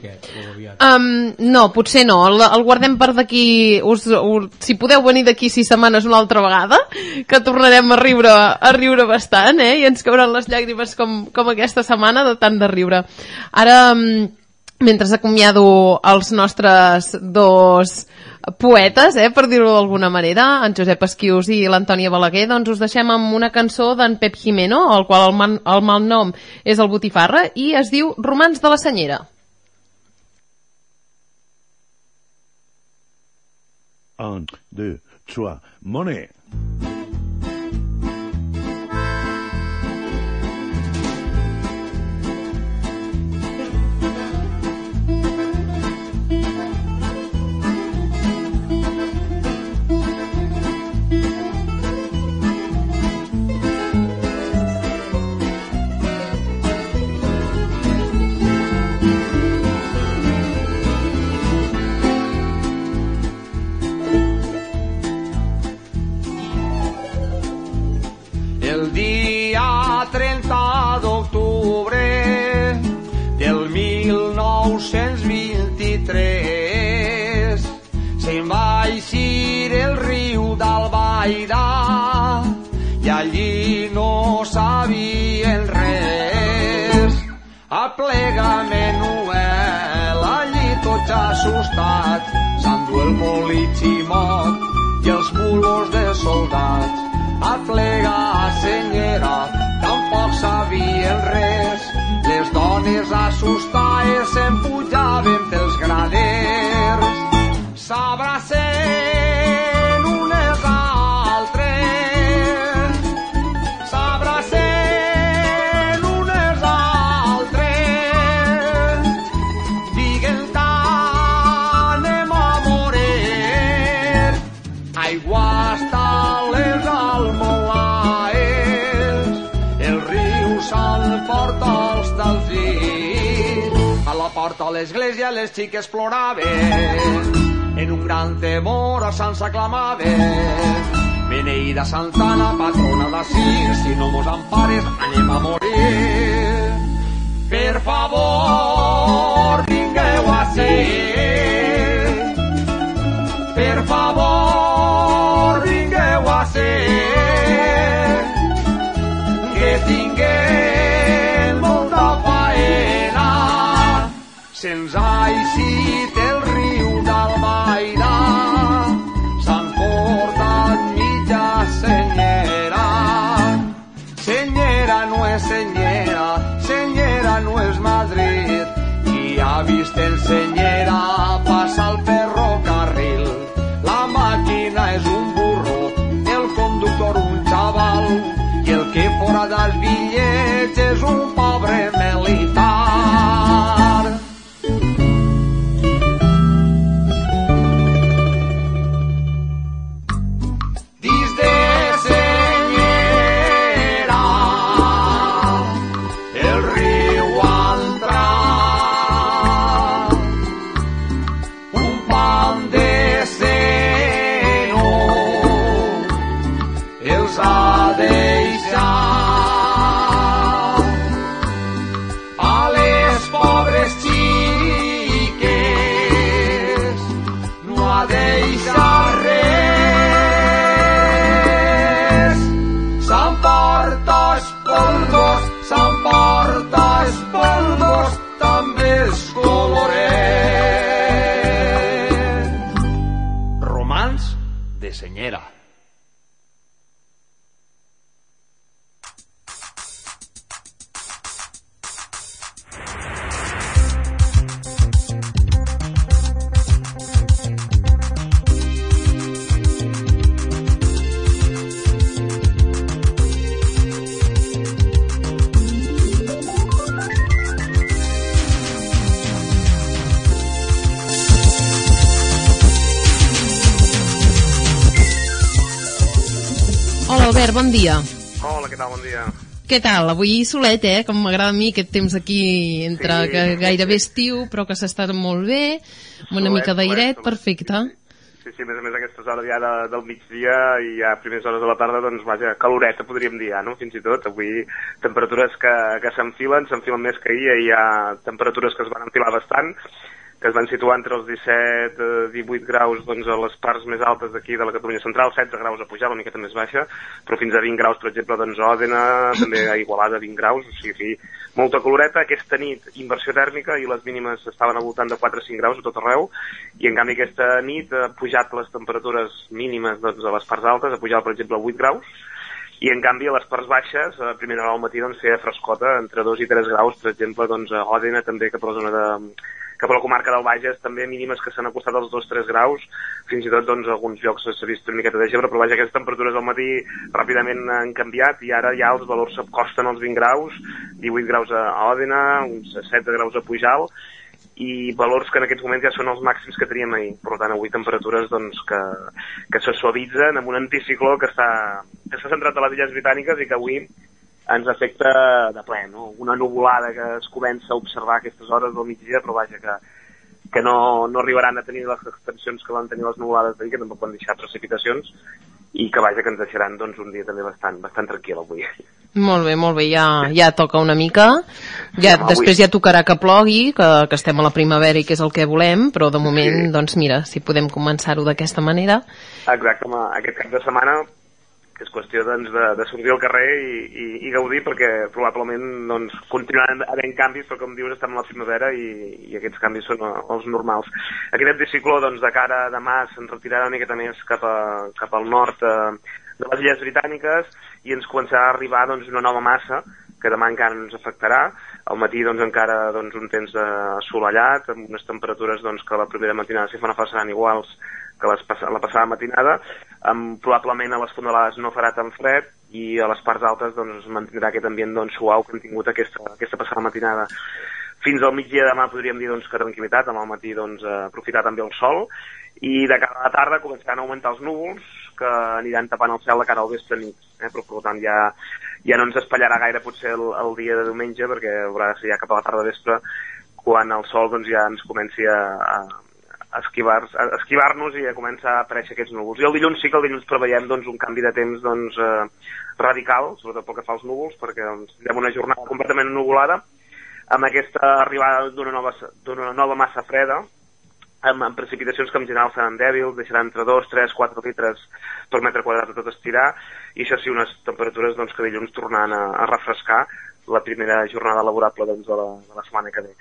Um, no, potser no, el, el guardem per d'aquí, us, us, si podeu venir d'aquí sis setmanes una altra vegada, que tornarem a riure, a riure bastant, eh? i ens cauran les llàgrimes com, com aquesta setmana de tant de riure. Ara, um, mentre acomiado els nostres dos poetes, eh, per dir-ho d'alguna manera, en Josep Esquius i l'Antònia Balaguer, doncs us deixem amb una cançó d'en Pep Jimeno, el qual el, man, el malnom és el Botifarra, i es diu Romans de la Senyera. Un, deux, trois, monnaie. Assustats, s'endú el molitximot i els mulos de soldats a plegar, senyera, tampoc sabien res. Les dones assustades s'empujaven pels graders. S'abracen l'església les xiques ploraven, en un gran temor a Sant s'aclamaven. Beneïda Santana, patrona d'ací, si no mos empares anem a morir. Per favor, vingueu a ser per favor, Se'ns ha bon dia. Hola, què tal? Bon dia. Què tal? Avui solet, eh? Com m'agrada a mi aquest temps aquí entre Sí. que gairebé estiu, però que s'està molt bé, amb una Solet, mica d'airet, perfecte. Sí, sí, a més a més aquestes hores ja de, del migdia i ja a primeres hores de la tarda, doncs vaja, caloreta podríem dir ja, no? Fins i tot, avui temperatures que, que s'enfilen, s'enfilen més que ahir, hi ha temperatures que es van enfilar bastant, que es van situar entre els 17 eh, 18 graus doncs, a les parts més altes d'aquí de la Catalunya central, 16 graus a pujar, una miqueta més baixa, però fins a 20 graus, per exemple, doncs, a Òdena, també a Igualada, 20 graus, o sigui, molta caloreta. Aquesta nit, inversió tèrmica, i les mínimes estaven al voltant de 4 o 5 graus a tot arreu, i en canvi aquesta nit ha pujat les temperatures mínimes doncs, a les parts altes, ha pujat, per exemple, a 8 graus, i en canvi a les parts baixes, a primera hora al matí doncs, feia frescota, entre 2 i 3 graus, per exemple, doncs, a Òdena, també cap a la zona de, cap a la comarca del Bages, també mínimes que s'han acostat als 2-3 graus, fins i tot doncs, alguns llocs s'ha vist una miqueta de gebre, però vaja, aquestes temperatures al matí ràpidament han canviat i ara ja els valors s'acosten als 20 graus, 18 graus a a Òdena, uns 7 graus a Pujal, i valors que en aquests moments ja són els màxims que teníem ahir. Per tant, avui temperatures doncs, que, que se suavitzen amb un anticicló que està, que s'ha centrat a les Illes Britàniques i que avui ens afecta de ple, no? Una nuvolada que es comença a observar a aquestes hores del migdia, però vaja, que, que no, no arribaran a tenir les extensions que van tenir les nuvolades d'ahir, que tampoc van deixar precipitacions, i que vaja que ens deixaran doncs, un dia també bastant, bastant tranquil avui. Molt bé, molt bé, ja, ja toca una mica. Ja, Home, després avui- ja tocarà que plogui, que, que estem a la primavera i que és el que volem, però de moment, Sí. doncs mira, si podem començar-ho d'aquesta manera. Exacte, home, aquest cap de setmana que és qüestió doncs, de, de sortir al carrer i, i, i gaudir perquè probablement doncs, continuaran havent canvis però com dius estem a la primavera i, i aquests canvis són els normals. Aquest anticicló doncs, de cara a demà se'n retirarà una miqueta més cap, a, cap al nord eh, de les illes britàniques i ens començarà a arribar doncs, una nova massa que demà encara ens afectarà al matí doncs, encara doncs, un temps assolellat amb unes temperatures doncs, que la primera matinada s'hi fan seran iguals que les, la passada matinada, amb, probablement a les fondalades no farà tan fred i a les parts altes doncs, es mantindrà aquest ambient doncs, suau que hem tingut aquesta, aquesta passada matinada. Fins al migdia de demà podríem dir doncs, que tranquil·litat, amb el matí doncs, eh, aprofitar també el sol. I de cara a la tarda començaran a augmentar els núvols que aniran tapant el cel de cara al vespre nit, eh? però per tant ja, ja no ens espatllarà gaire potser el, el dia de diumenge perquè haurà de ser ja cap a la tarda vespre quan el sol doncs, ja ens comenci a, a, a esquivar- esquivar-nos i a començar a aparèixer aquests núvols. I el dilluns sí que el dilluns preveiem doncs, un canvi de temps doncs, eh, radical, sobretot pel que fa als núvols, perquè doncs, tindrem una jornada completament nuvolada, amb aquesta arribada d'una nova, nova massa freda, amb, amb precipitacions que en general seran dèbils, deixaran entre 2, 3, 4 litres per metre quadrat de tot estirar, i això sí, unes temperatures doncs, que dilluns tornaran a, a refrescar la primera jornada laborable doncs, de, la, de la setmana que ve.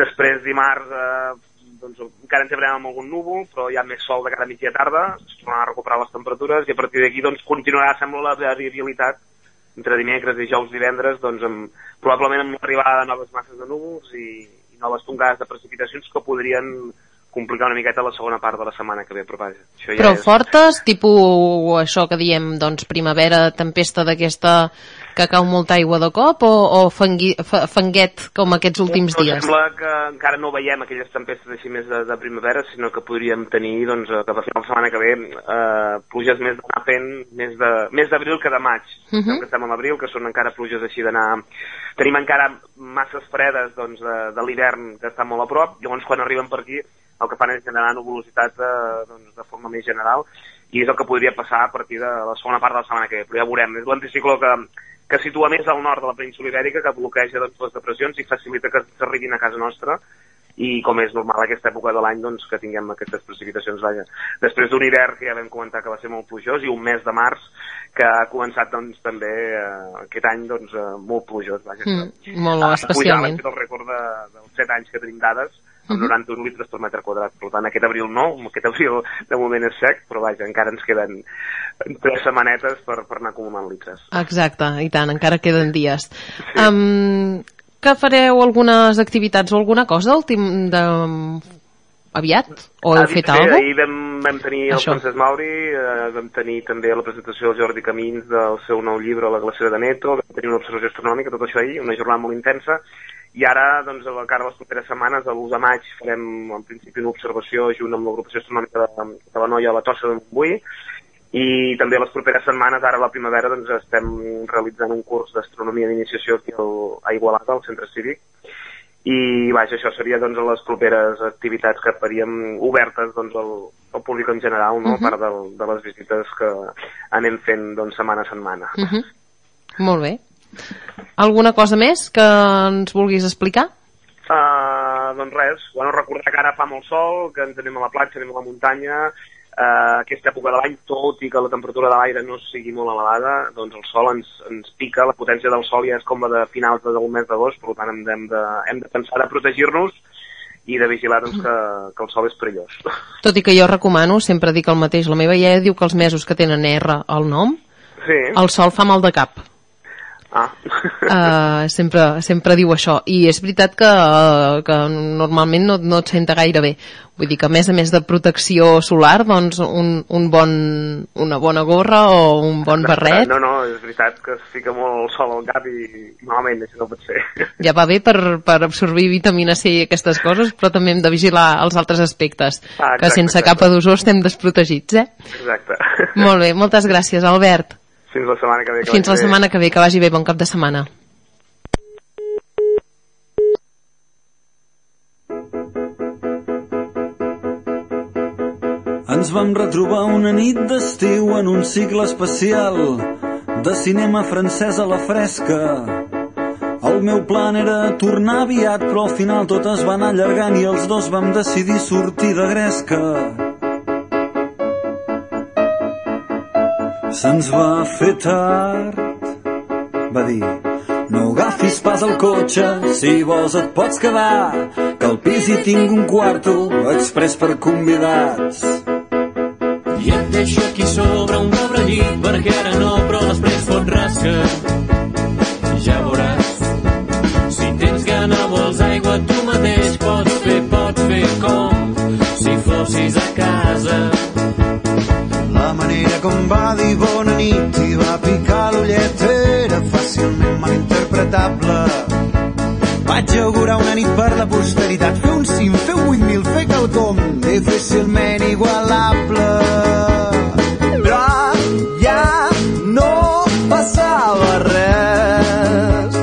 Després, dimarts, eh, doncs, encara ens llevarem amb algun núvol, però hi ha més sol de cara a mitja tarda, es tornaran a recuperar les temperatures, i a partir d'aquí doncs, continuarà, sembla, la variabilitat entre dimecres, dijous, divendres, doncs, amb, probablement amb l'arribada de noves masses de núvols i, i noves tongades de precipitacions que podrien complicar una miqueta la segona part de la setmana que ve, però vaja, això ja Però és... fortes, tipus això que diem, doncs, primavera, tempesta d'aquesta que cau molta aigua de cop, o, o fangui, fa, fanguet com aquests últims dies? sembla que encara no veiem aquelles tempestes així més de, de primavera, sinó que podríem tenir, doncs, cap a final de setmana que ve, eh, pluges més d'anar fent, més de més d'abril que de maig. Uh Mhm. -huh. que estem a l'abril, que són encara pluges així d'anar... Tenim encara masses fredes doncs, de, de l'hivern que estan molt a prop, llavors quan arriben per aquí el que fan és generar nuvolositat eh, doncs, de forma més general i és el que podria passar a partir de la segona part de la setmana que ve, però ja veurem. És l'anticicló que, que situa més al nord de la península ibèrica, que bloqueja doncs, les depressions i facilita que s'arribin a casa nostra i com és normal aquesta època de l'any doncs, que tinguem aquestes precipitacions vaja. després d'un hivern que ja vam comentar que va ser molt plujós i un mes de març que ha començat doncs, també eh, aquest any doncs, eh, molt plujós vaja. Mm, molt Ah, especialment. Pujava, el rècord de, dels 7 anys que tenim dades amb 91 litres per metre quadrat. Per tant, aquest abril no, aquest abril de moment és sec, però vaja, encara ens queden tres setmanetes per, per anar acumulant litres. Exacte, i tant, encara queden dies. Sí. Um, que fareu algunes activitats o alguna cosa últim de... aviat? O heu Ah, fet sí, alguna cosa? Ahir vam, vam tenir el Això. Francesc Mauri, eh, vam tenir també la presentació del Jordi Camins del seu nou llibre La glacera de Neto, vam tenir una observació astronòmica, tot això ahir, una jornada molt intensa, i ara, doncs, a la cara de les properes setmanes, a l'1 de maig, farem en principi una observació junt amb l'agrupació astronòmica de, de la Noia a la Tossa de Montbui, i també les properes setmanes, ara a la primavera, doncs, estem realitzant un curs d'astronomia d'iniciació aquí al, a Igualada, al centre cívic, i vaja, això seria doncs les properes activitats que faríem obertes doncs al, al públic en general, no? Mhm. a part de, de les visites que anem fent doncs setmana a setmana. Uh -huh. Molt bé. Alguna cosa més que ens vulguis explicar? Uh, doncs res, bueno, recordar que ara fa molt sol, que ens anem a la platja, anem a la muntanya, uh, aquesta època de l'any, tot i que la temperatura de l'aire no sigui molt elevada, doncs el sol ens, ens pica, la potència del sol ja és com la de finals del mes d'agost, per tant hem de, hem de, hem de pensar de protegir-nos i de vigilar doncs, que, que el sol és perillós. Tot i que jo recomano, sempre dic el mateix, la meva iaia diu que els mesos que tenen R al nom, Sí. el sol fa mal de cap. Ah. Uh, sempre, sempre diu això i és veritat que, uh, que normalment no, no et senta gaire bé vull dir que a més a més de protecció solar doncs un, un bon, una bona gorra o un bon barret No, no, és veritat que es fica molt el sol al cap i malament, això no pot ser. ja va bé per, per absorbir vitamina C i aquestes coses però també hem de vigilar els altres aspectes Ah, que exacte, sense exacte. capa d'ozó estem desprotegits eh? Exacte. molt bé, moltes gràcies Albert Fins la setmana que ve. que fins la vagi bé. setmana que ve, que vagi bé, bon cap de setmana Ens vam retrobar una nit d'estiu en un cicle especial de cinema francès a la fresca. El meu plan era tornar aviat, però al final tot es va anar allargant i els dos vam decidir sortir de gresca. Se'ns va fer tard, va dir, no agafis pas el cotxe, si vols et pots quedar, que al pis hi tinc un quarto express per convidats. I et deixo aquí sobre un pobre llit perquè ara no, però després fot rasca. Ja veuràs. Si tens gana, vols aigua, tu mateix pots fer, pots fer com si fossis a casa. Manera com va dir bona nit i va picar l'ullet era fàcilment malinterpretable. Vaig augurar una nit per la posteritat, fer un cim, fer un 8.000, fer quelcom difícilment igualable. Però ja no passava res.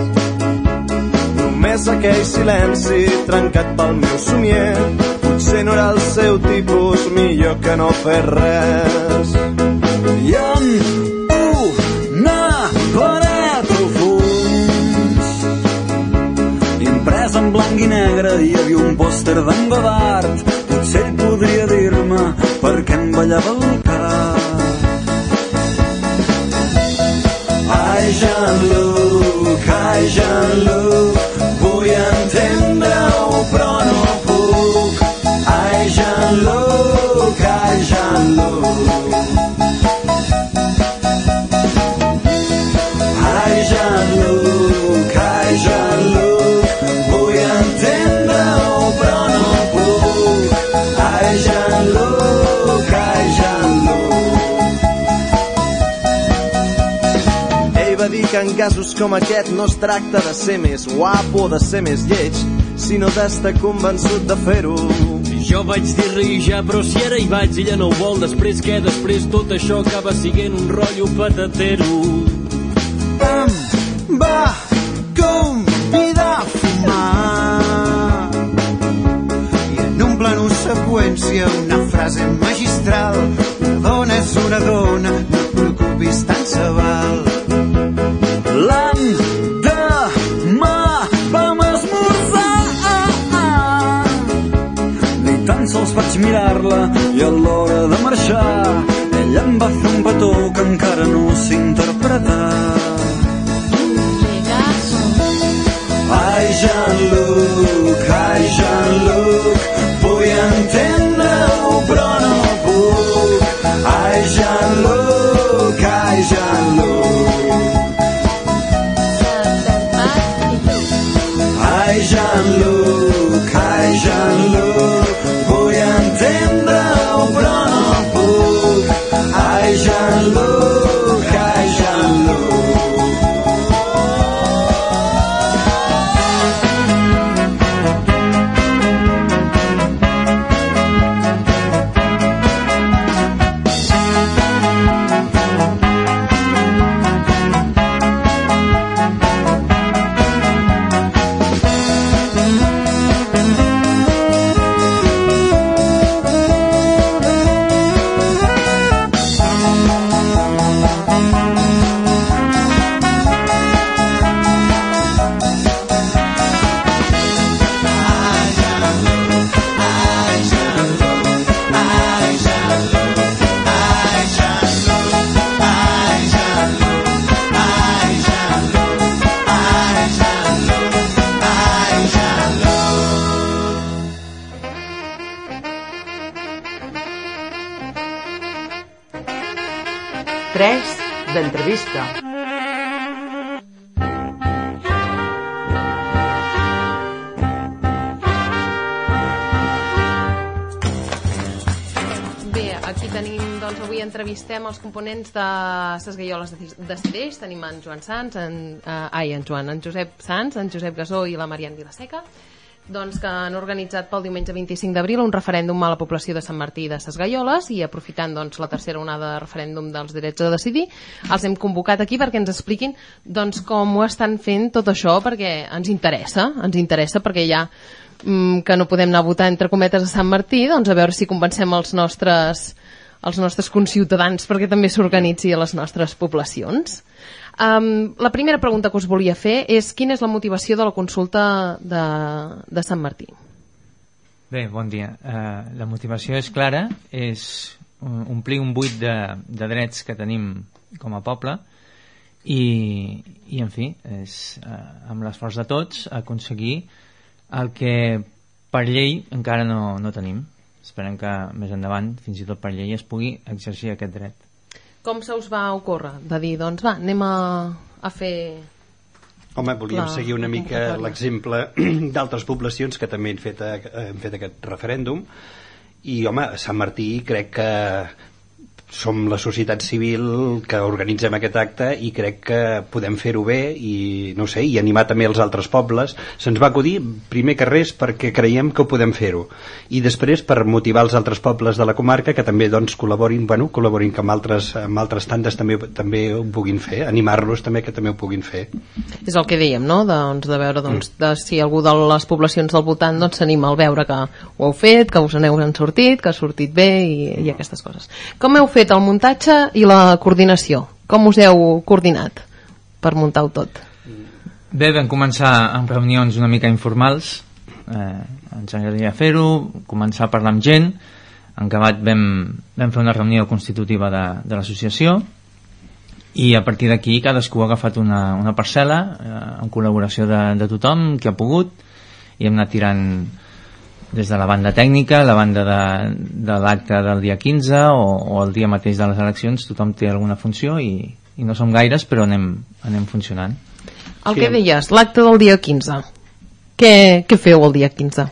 Només aquell silenci trencat pel meu somier. Potser no era el seu tipus, millor que no fer res. I amb una paret al fons imprès en blanc i negre hi havia un pòster d'en Godard potser ell podria dir-me per què em ballava el cap. Ai, Jean-Luc, ai, Jean-Luc en casos com aquest no es tracta de ser més guapo o de ser més lleig, sinó d'estar convençut de fer-ho. Jo vaig dir-li ja, però si ara hi vaig, ella no ho vol, després què? Després tot això acaba siguent un rotllo patatero. Tan sols vaig mirar-la i a l'hora de marxar ella em va fer un petó que encara no sé interpretar Ai, Jean-Luc, Ses Gaioles de, de Cideix. Tenim en Joan Sans, en, uh, ai, en Joan, en Josep Sans, en Josep Gasó i la Marian Vilaseca doncs, que han organitzat pel diumenge 25 d'abril un referèndum a la població de Sant Martí de Ses Gaioles i aprofitant doncs, la tercera onada de referèndum dels drets a decidir, els hem convocat aquí perquè ens expliquin doncs, com ho estan fent tot això, perquè ens interessa, ens interessa perquè ja mm, que no podem anar a votar entre cometes a Sant Martí, doncs a veure si convencem els nostres els nostres conciutadans perquè també s'organitzi a les nostres poblacions. Um, la primera pregunta que us volia fer és quina és la motivació de la consulta de, de Sant Martí? Bé, bon dia. Uh, la motivació és clara, és omplir un buit de, de drets que tenim com a poble i, i en fi, és uh, amb l'esforç de tots aconseguir el que per llei encara no, no tenim. Esperem que més endavant, fins i tot per llei, es pugui exercir aquest dret. Com se us va ocórrer? De dir, doncs va, anem a, a fer... Home, volíem La seguir una mica l'exemple d'altres poblacions que també han fet, eh, han fet aquest referèndum. I, home, Sant Martí crec que som la societat civil que organitzem aquest acte i crec que podem fer-ho bé i, no sé, i animar també els altres pobles. Se'ns va acudir, primer que res, perquè creiem que ho podem fer-ho. I després per motivar els altres pobles de la comarca que també doncs, col·laborin, bueno, col·laborin que amb altres, amb altres tandes també, també ho puguin fer, animar-los també que també ho puguin fer. És el que dèiem, no? Doncs, de veure doncs, de si algú de les poblacions del voltant doncs, s'anima al veure que ho heu fet, que us n'heu sortit, que ha sortit bé i, i aquestes coses. Com heu fet el muntatge i la coordinació? Com us heu coordinat per muntar-ho tot? Bé, vam començar amb reunions una mica informals, eh, ens agradaria fer-ho, començar a parlar amb gent, en acabat vam, vam fer una reunió constitutiva de, de l'associació i a partir d'aquí cadascú ha agafat una, una parcel·la eh, en col·laboració de, de tothom que ha pogut i hem anat tirant des de la banda tècnica, la banda de, de l'acte del dia 15 o, o el dia mateix de les eleccions, tothom té alguna funció i, i no som gaires però anem, anem funcionant. El que deies, l'acte del dia 15. Què, què feu el dia 15?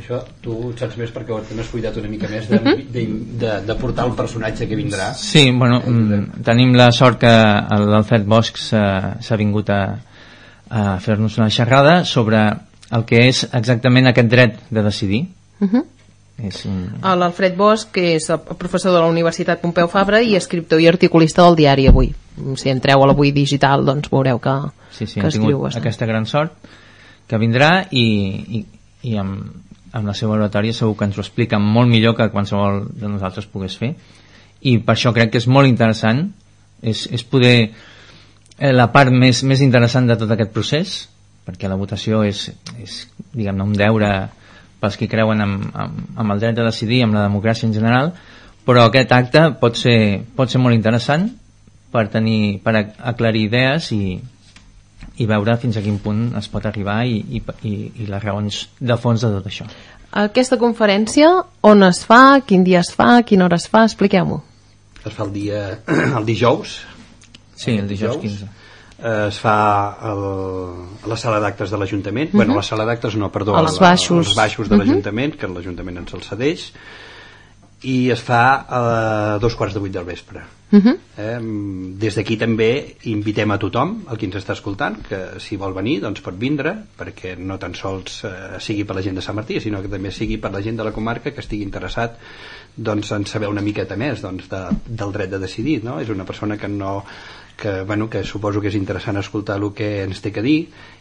Això tu ho saps més perquè ho t'has cuidat una mica més de, de, de, de portar el personatge que vindrà. Sí, bueno, mm, tenim la sort que l'Alfred Bosch s'ha s'ha vingut a, a fer-nos una xerrada sobre el que és exactament aquest dret de decidir. Uh -huh. És un... L'Alfred Bosch, que és el professor de la Universitat Pompeu Fabra i escriptor i articulista del diari Avui. Si entreu a l'Avui Digital, doncs veureu que, Sí, sí, que hem escriu tingut bastant. aquesta gran sort que vindrà i, i, i amb, amb la seva oratòria segur que ens ho explica molt millor que qualsevol de nosaltres pogués fer i per això crec que és molt interessant és, és poder eh, la part més, més interessant de tot aquest procés perquè la votació és, és diguem-ne un deure pels que creuen amb, amb, amb el dret de decidir amb la democràcia en general però aquest acte pot ser, pot ser molt interessant per, tenir, per ac- aclarir idees i, i veure fins a quin punt es pot arribar i, i, i, i les raons de fons de tot això. Aquesta conferència, on es fa, quin dia es fa, a quina hora es fa, expliqueu-m'ho. Es fa el dia el dijous. Sí, el dijous 15. Eh, es fa el, a la sala d'actes de l'Ajuntament. Uh -huh. Bueno, la sala d'actes no, perdó. Als baixos. Als baixos de Mhm. l'Ajuntament, que l'Ajuntament ens el cedeix. I es fa a dos quarts de vuit del vespre. Mhm. eh, des d'aquí també invitem a tothom, el que ens està escoltant, que si vol venir doncs pot vindre, perquè no tan sols eh, sigui per la gent de Sant Martí, sinó que també sigui per la gent de la comarca que estigui interessat doncs, en saber una miqueta més doncs, de, del dret de decidir. No? És una persona que no que, bueno, que suposo que és interessant escoltar el que ens té que dir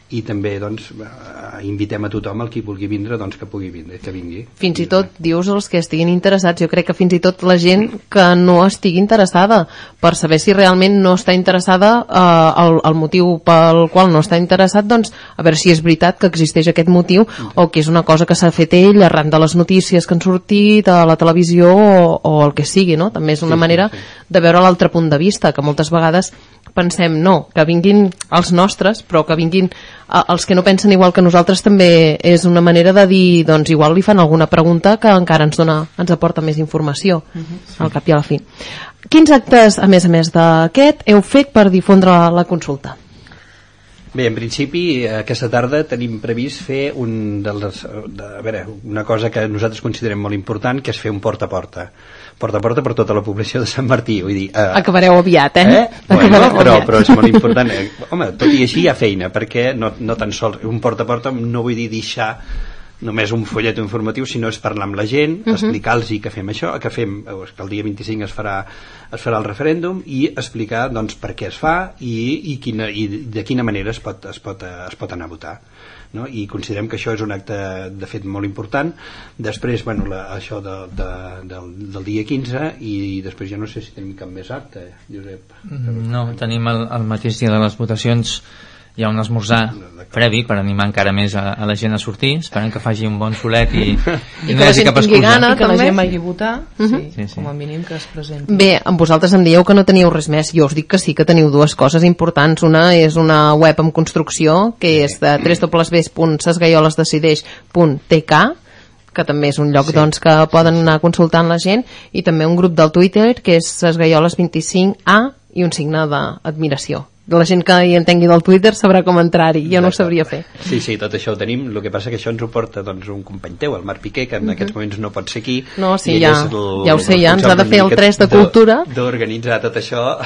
i també doncs, eh, invitem a tothom el qui vulgui vindre doncs, que pugui vindre, que vingui Fins i tot, dius, els que estiguin interessats, jo crec que fins i tot la gent que no estigui interessada, per saber si realment no està interessada, eh, el, el motiu pel qual no està interessat, doncs, a veure si és veritat que existeix aquest motiu o que és una cosa que s'ha fet ell arran de les notícies que han sortit a la televisió o, o el que sigui, no? També és una Sí, sí, manera sí. de veure l'altre punt de vista, que moltes vegades pensem, no, que vinguin els nostres, però que vinguin eh, els que no pensen igual que nosaltres també és una manera de dir, doncs igual li fan alguna pregunta que encara ens dona, ens aporta més informació, al cap i a la fi. Quins actes, a més a més d'aquest, heu fet per difondre la, la consulta? Bé, en principi, aquesta tarda tenim previst fer un de les, de, a veure, una cosa que nosaltres considerem molt important, que és fer un porta a porta. Porta a porta per tota la població de Sant Martí. Vull dir, eh, Acabareu aviat, eh? Eh? Bueno, Acabareu però, aviat. però és molt important. Eh, Home, tot i així hi ha feina, perquè no, no tan sols un porta a porta no vull dir deixar només un follet informatiu, sinó és parlar amb la gent, Mhm. explicar-los que fem això, que fem, eh, que el dia 25 es farà, es farà el referèndum i explicar doncs, per què es fa i, i, quina, i de quina manera es pot, es pot, es pot anar a votar no? i considerem que això és un acte de fet molt important després bueno, la, això de, de, del, del dia 15 i després ja no sé si tenim cap més acte Josep No, tenim el, el mateix dia de les votacions hi ha un esmorzar previ per animar encara més a, a la gent a sortir esperem que faci un bon solet i, i, que no la hi hagi gent cap tingui excusa gana, I que la també. gent vagi a votar, Mhm. sí, Sí, sí. com a mínim que es presenti. Bé, amb vosaltres em dieu que no teníeu res més. Jo us dic que sí, que teniu dues coses importants. Una és una web en construcció, que és de www.sesgaiolesdecideix.tk que també és un lloc Sí. doncs, que poden anar consultant la gent i també un grup del Twitter que és sesgaioles25a i un signe d'admiració la gent que hi entengui del Twitter sabrà com entrar-hi, jo no ho sabria fer Sí, sí, tot això ho tenim. El que passa que això ens ho porta doncs, un company teu, el Marc Piqué, que en Mhm. aquests moments no pot ser aquí. No, sí, ja- el- ja ho sé, ja ens ha de fer el una mica 3 de Cultura. D'organitzar tot això.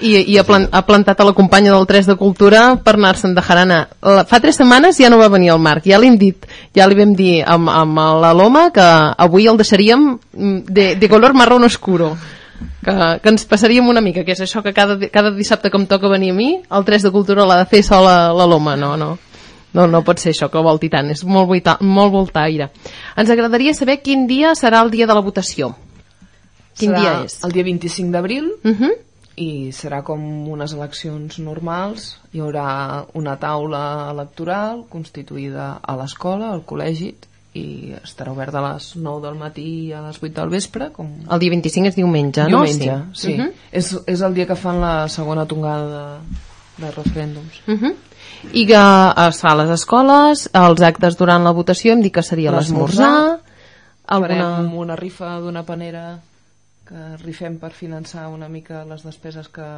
i, i ha, plan, ha plantat a la companya del 3 de Cultura per anar-se'n de jarana. La, fa tres setmanes ja no va venir el Marc, ja l'hem dit, ja li vam dir amb, amb la Loma que avui el deixaríem mm, de, de color marrón oscuro que, que ens passaríem una mica, que és això que cada, cada dissabte que em toca venir a mi, el 3 de Cultura l'ha de fer sola la Loma, no, no. No, no pot ser això que volti tant, és molt, volta, molt voltaire. Ens agradaria saber quin dia serà el dia de la votació. Quin serà dia és? El dia 25 d'abril Uh -huh. i serà com unes eleccions normals. Hi haurà una taula electoral constituïda a l'escola, al col·legi, i estarà obert a les 9 del matí a les 8 del vespre. Com... El dia 25 és diumenge, Diumenge, no? sí. Mhm. és, és el dia que fan la segona tongada de, de referèndums. Uh -huh. I que es fa a les escoles, els actes durant la votació, em dic que seria l'esmorzar, alguna... Farem una rifa d'una panera que rifem per finançar una mica les despeses que,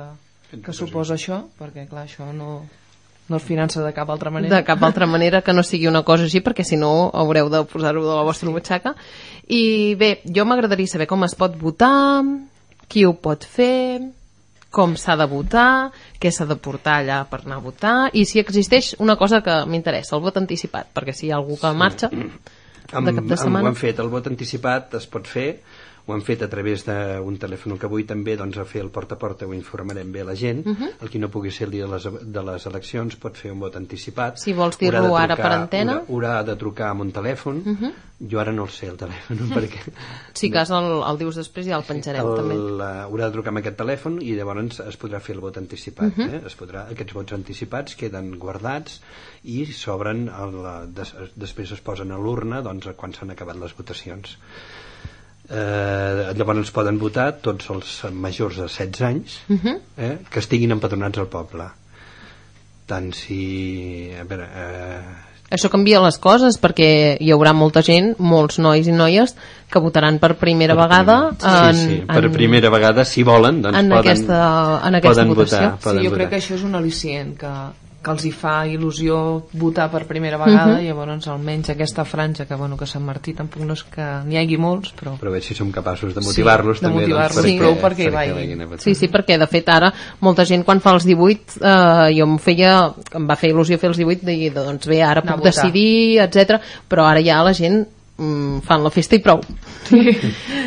que suposa això, perquè clar, això no, no es finança de cap altra manera. de cap altra manera que no sigui una cosa així perquè si no haureu de posar-ho de la vostra butxaca. I bé, jo m'agradaria saber com es pot votar qui ho pot fer com s'ha de votar què s'ha de portar allà per anar a votar i si existeix una cosa que m'interessa el vot anticipat, perquè si hi ha algú que marxa Amb, de cap de amb, ho setmana. hem fet, el vot anticipat es pot fer ho hem fet a través d'un telèfon que avui també doncs, a fer el porta a porta ho informarem bé a la gent Mhm. el qui no pugui ser el dia de les, de les eleccions pot fer un vot anticipat Si vols dir-lo ara per antena. haurà, haurà de trucar amb un telèfon Mhm. jo ara no el sé el telèfon perquè si cas el, el dius després ja el penjarem el, també la- haurà de trucar amb aquest telèfon i llavors es podrà fer el vot anticipat Mhm. eh? es podrà, aquests vots anticipats queden guardats i s'obren des, després es posen a l'urna doncs, quan s'han acabat les votacions eh, llavors poden votar tots els majors de 16 anys Mhm. eh, que estiguin empadronats al poble tant si a veure, eh, Això canvia les coses perquè hi haurà molta gent, molts nois i noies que votaran per primera vegada en, sí, sí, per en, primera vegada si volen doncs en poden, aquesta- en aquesta poden votació. votar, Sí, poden jo votar. crec que això és un al·licient, que, que els hi fa il·lusió votar per primera vegada, Mhm. i llavors almenys aquesta franja, que bueno, que Sant Martí tampoc no és que n'hi hagi molts, però... Però veure si som capaços de Sí, motivar-los de també motivar-los doncs, prou perquè hi vagin. vagin a votar. Sí, sí, perquè de fet ara molta gent quan fa els 18 eh, jo em feia, em va fer il·lusió fer els 18 de doncs bé, ara Anar puc decidir, etc. però ara ja la gent mm, fan la festa i prou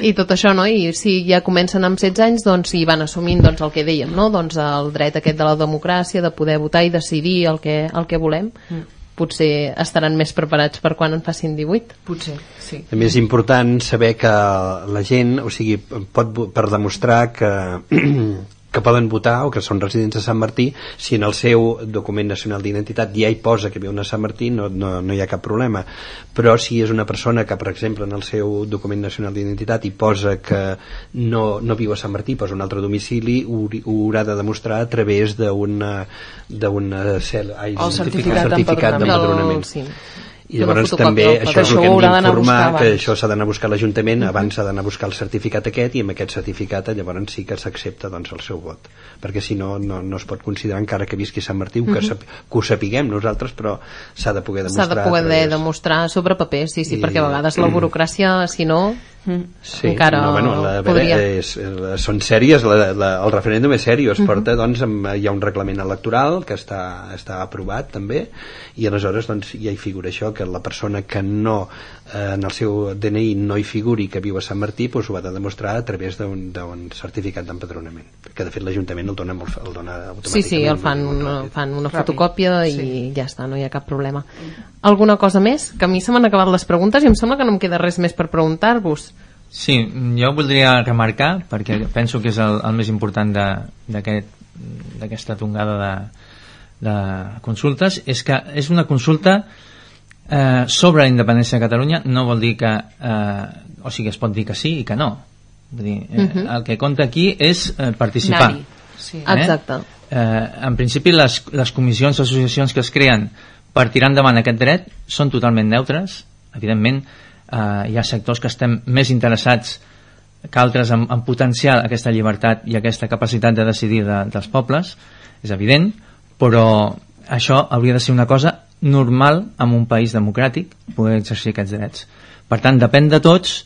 i tot això, no? I si ja comencen amb 16 anys, doncs si van assumint doncs, el que dèiem, no? Doncs el dret aquest de la democràcia, de poder votar i decidir el que, el que volem Mm. potser estaran més preparats per quan en facin 18 Potser, sí. També és important saber que la gent, o sigui, pot, per demostrar que, que poden votar o que són residents de Sant Martí, si en el seu document nacional d'identitat ja hi posa que viuen a Sant Martí, no, no, no hi ha cap problema. Però si és una persona que, per exemple, en el seu document nacional d'identitat hi posa que no, no viu a Sant Martí, posa un altre domicili, ho, ho haurà de demostrar a través d'una d'una cel- ai, El certificat certificat d'empadronament. d'empadronament. Sí. I llavors també això és el que hem d'informar que això s'ha d'anar a buscar a l'Ajuntament abans s'ha d'anar a buscar el certificat aquest i amb aquest certificat llavors sí que s'accepta doncs, el seu vot. Perquè si no, no, no es pot considerar encara que visqui Sant Martí que, Mhm. sap, que ho sapiguem nosaltres però s'ha de poder s'ha demostrar de poder través- demostrar sobre paper, sí, sí, I- perquè a vegades la burocràcia, si no, Sí, encara no, bueno, la, podria... és, eh, són sèries, la, la, el referèndum és sèrio, es Mhm. porta, doncs, amb, hi ha un reglament electoral que està, està aprovat també, i aleshores doncs, ja hi figura això, que la persona que no, en el seu DNI no hi figuri que viu a Sant Martí, doncs ho ha de demostrar a través d'un d'un certificat d'empadronament, que de fet l'Ajuntament el dona, molt, el dona Sí, sí, el fan, ràpid. fan una Ràpid, fotocòpia i ja està, no hi ha cap problema. Alguna cosa més? Que a mi se m'han acabat les preguntes i em sembla que no em queda res més per preguntar-vos. Sí, jo voldria remarcar, perquè penso que és el, el més important de- d'aquest- d'aquesta tongada de, de consultes, és que és una consulta eh, sobre la independència de Catalunya, no vol dir que... Eh, o sigui, es pot dir que sí i que no. Vull dir, eh, Mhm. El que compta aquí és eh, participar. Anar-hi, sí. Exacte. Eh, en principi, les, les comissions o associacions que es creen per tirar endavant aquest dret són totalment neutres. Evidentment, eh, hi ha sectors que estem més interessats que altres en, en potenciar aquesta llibertat i aquesta capacitat de decidir de, dels pobles, és evident, però això hauria de ser una cosa normal en un país democràtic, poder exercir aquests drets. Per tant, depèn de tots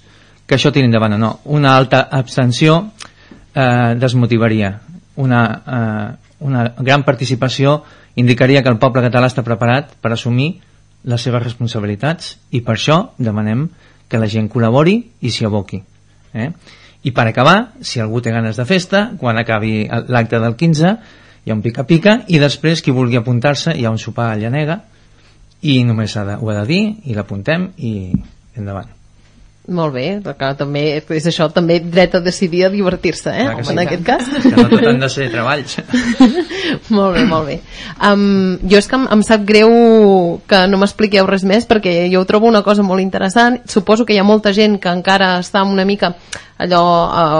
que això tiri endavant o no. Una alta abstenció eh, desmotivaria. Una, eh, una gran participació indicaria que el poble català està preparat per assumir les seves responsabilitats i per això demanem que la gent col·labori i s'hi aboqui. Eh? I per acabar, si algú té ganes de festa, quan acabi l'acte del 15, hi ha un pica-pica i després qui vulgui apuntar-se hi ha un sopar a Llanega i només ha de, ho ha de dir i l'apuntem i endavant. Molt bé, que també és això, també dret a decidir a divertir-se, eh? Que sí. en aquest cas. Que no tot han de ser treballs. molt bé, molt bé. Um, jo és que em, em sap greu que no m'expliqueu res més perquè jo ho trobo una cosa molt interessant. Suposo que hi ha molta gent que encara està una mica allò,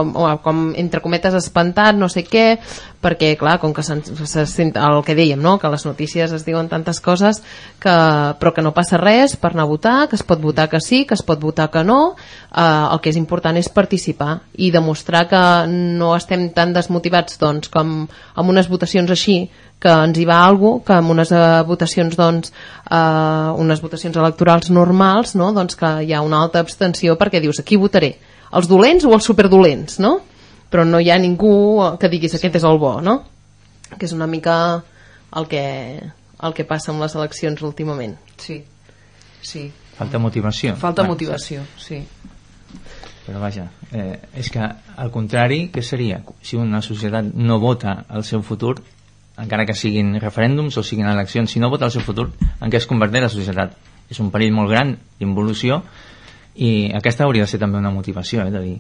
uh, com entre cometes espantat, no sé què, perquè clar, com que se, se sent el que dèiem, no? que les notícies es diuen tantes coses que, però que no passa res per anar a votar, que es pot votar que sí, que es pot votar que no, uh, el que és important és participar i demostrar que no estem tan desmotivats doncs, com amb unes votacions així que ens hi va algú, que amb unes uh, votacions doncs, uh, unes votacions electorals normals, no? doncs que hi ha una alta abstenció perquè dius, aquí votaré els dolents o els superdolents, no? Però no hi ha ningú que diguis aquest és el bo, no? Que és una mica el que, el que passa amb les eleccions últimament. Sí, sí. Falta motivació. Falta Clar, motivació, sí. Però vaja, eh, és que al contrari, què seria? Si una societat no vota el seu futur, encara que siguin referèndums o siguin eleccions, si no vota el seu futur, en què es converteix la societat? És un perill molt gran d'involució i aquesta hauria de ser també una motivació, eh, de dir,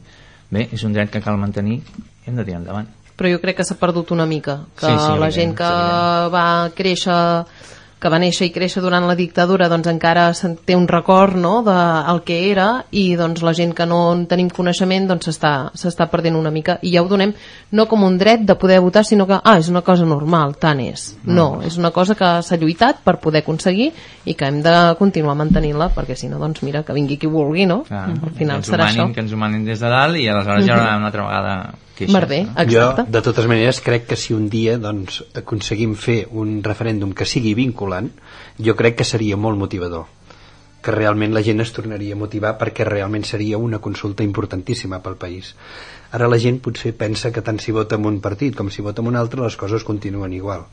bé, és un dret que cal mantenir i hem de tirar endavant. Però jo crec que s'ha perdut una mica, que Sí, sí, la gent que va créixer que va néixer i créixer durant la dictadura doncs encara té un record no, del que era i doncs la gent que no en tenim coneixement doncs s'està perdent una mica. I ja ho donem no com un dret de poder votar sinó que ah, és una cosa normal, tant és. No, és una cosa que s'ha lluitat per poder aconseguir i que hem de continuar mantenint-la perquè si no doncs mira que vingui qui vulgui no? Clar, al final serà humanin, això. que ens humanin des de dalt i aleshores hi haurà una altra vegada queixes. Merder, no? Jo, exacte. de totes maneres, crec que si un dia doncs, aconseguim fer un referèndum que sigui vinculant, jo crec que seria molt motivador que realment la gent es tornaria a motivar perquè realment seria una consulta importantíssima pel país. Ara la gent potser pensa que tant si vota en un partit com si vota en un altre les coses continuen igual.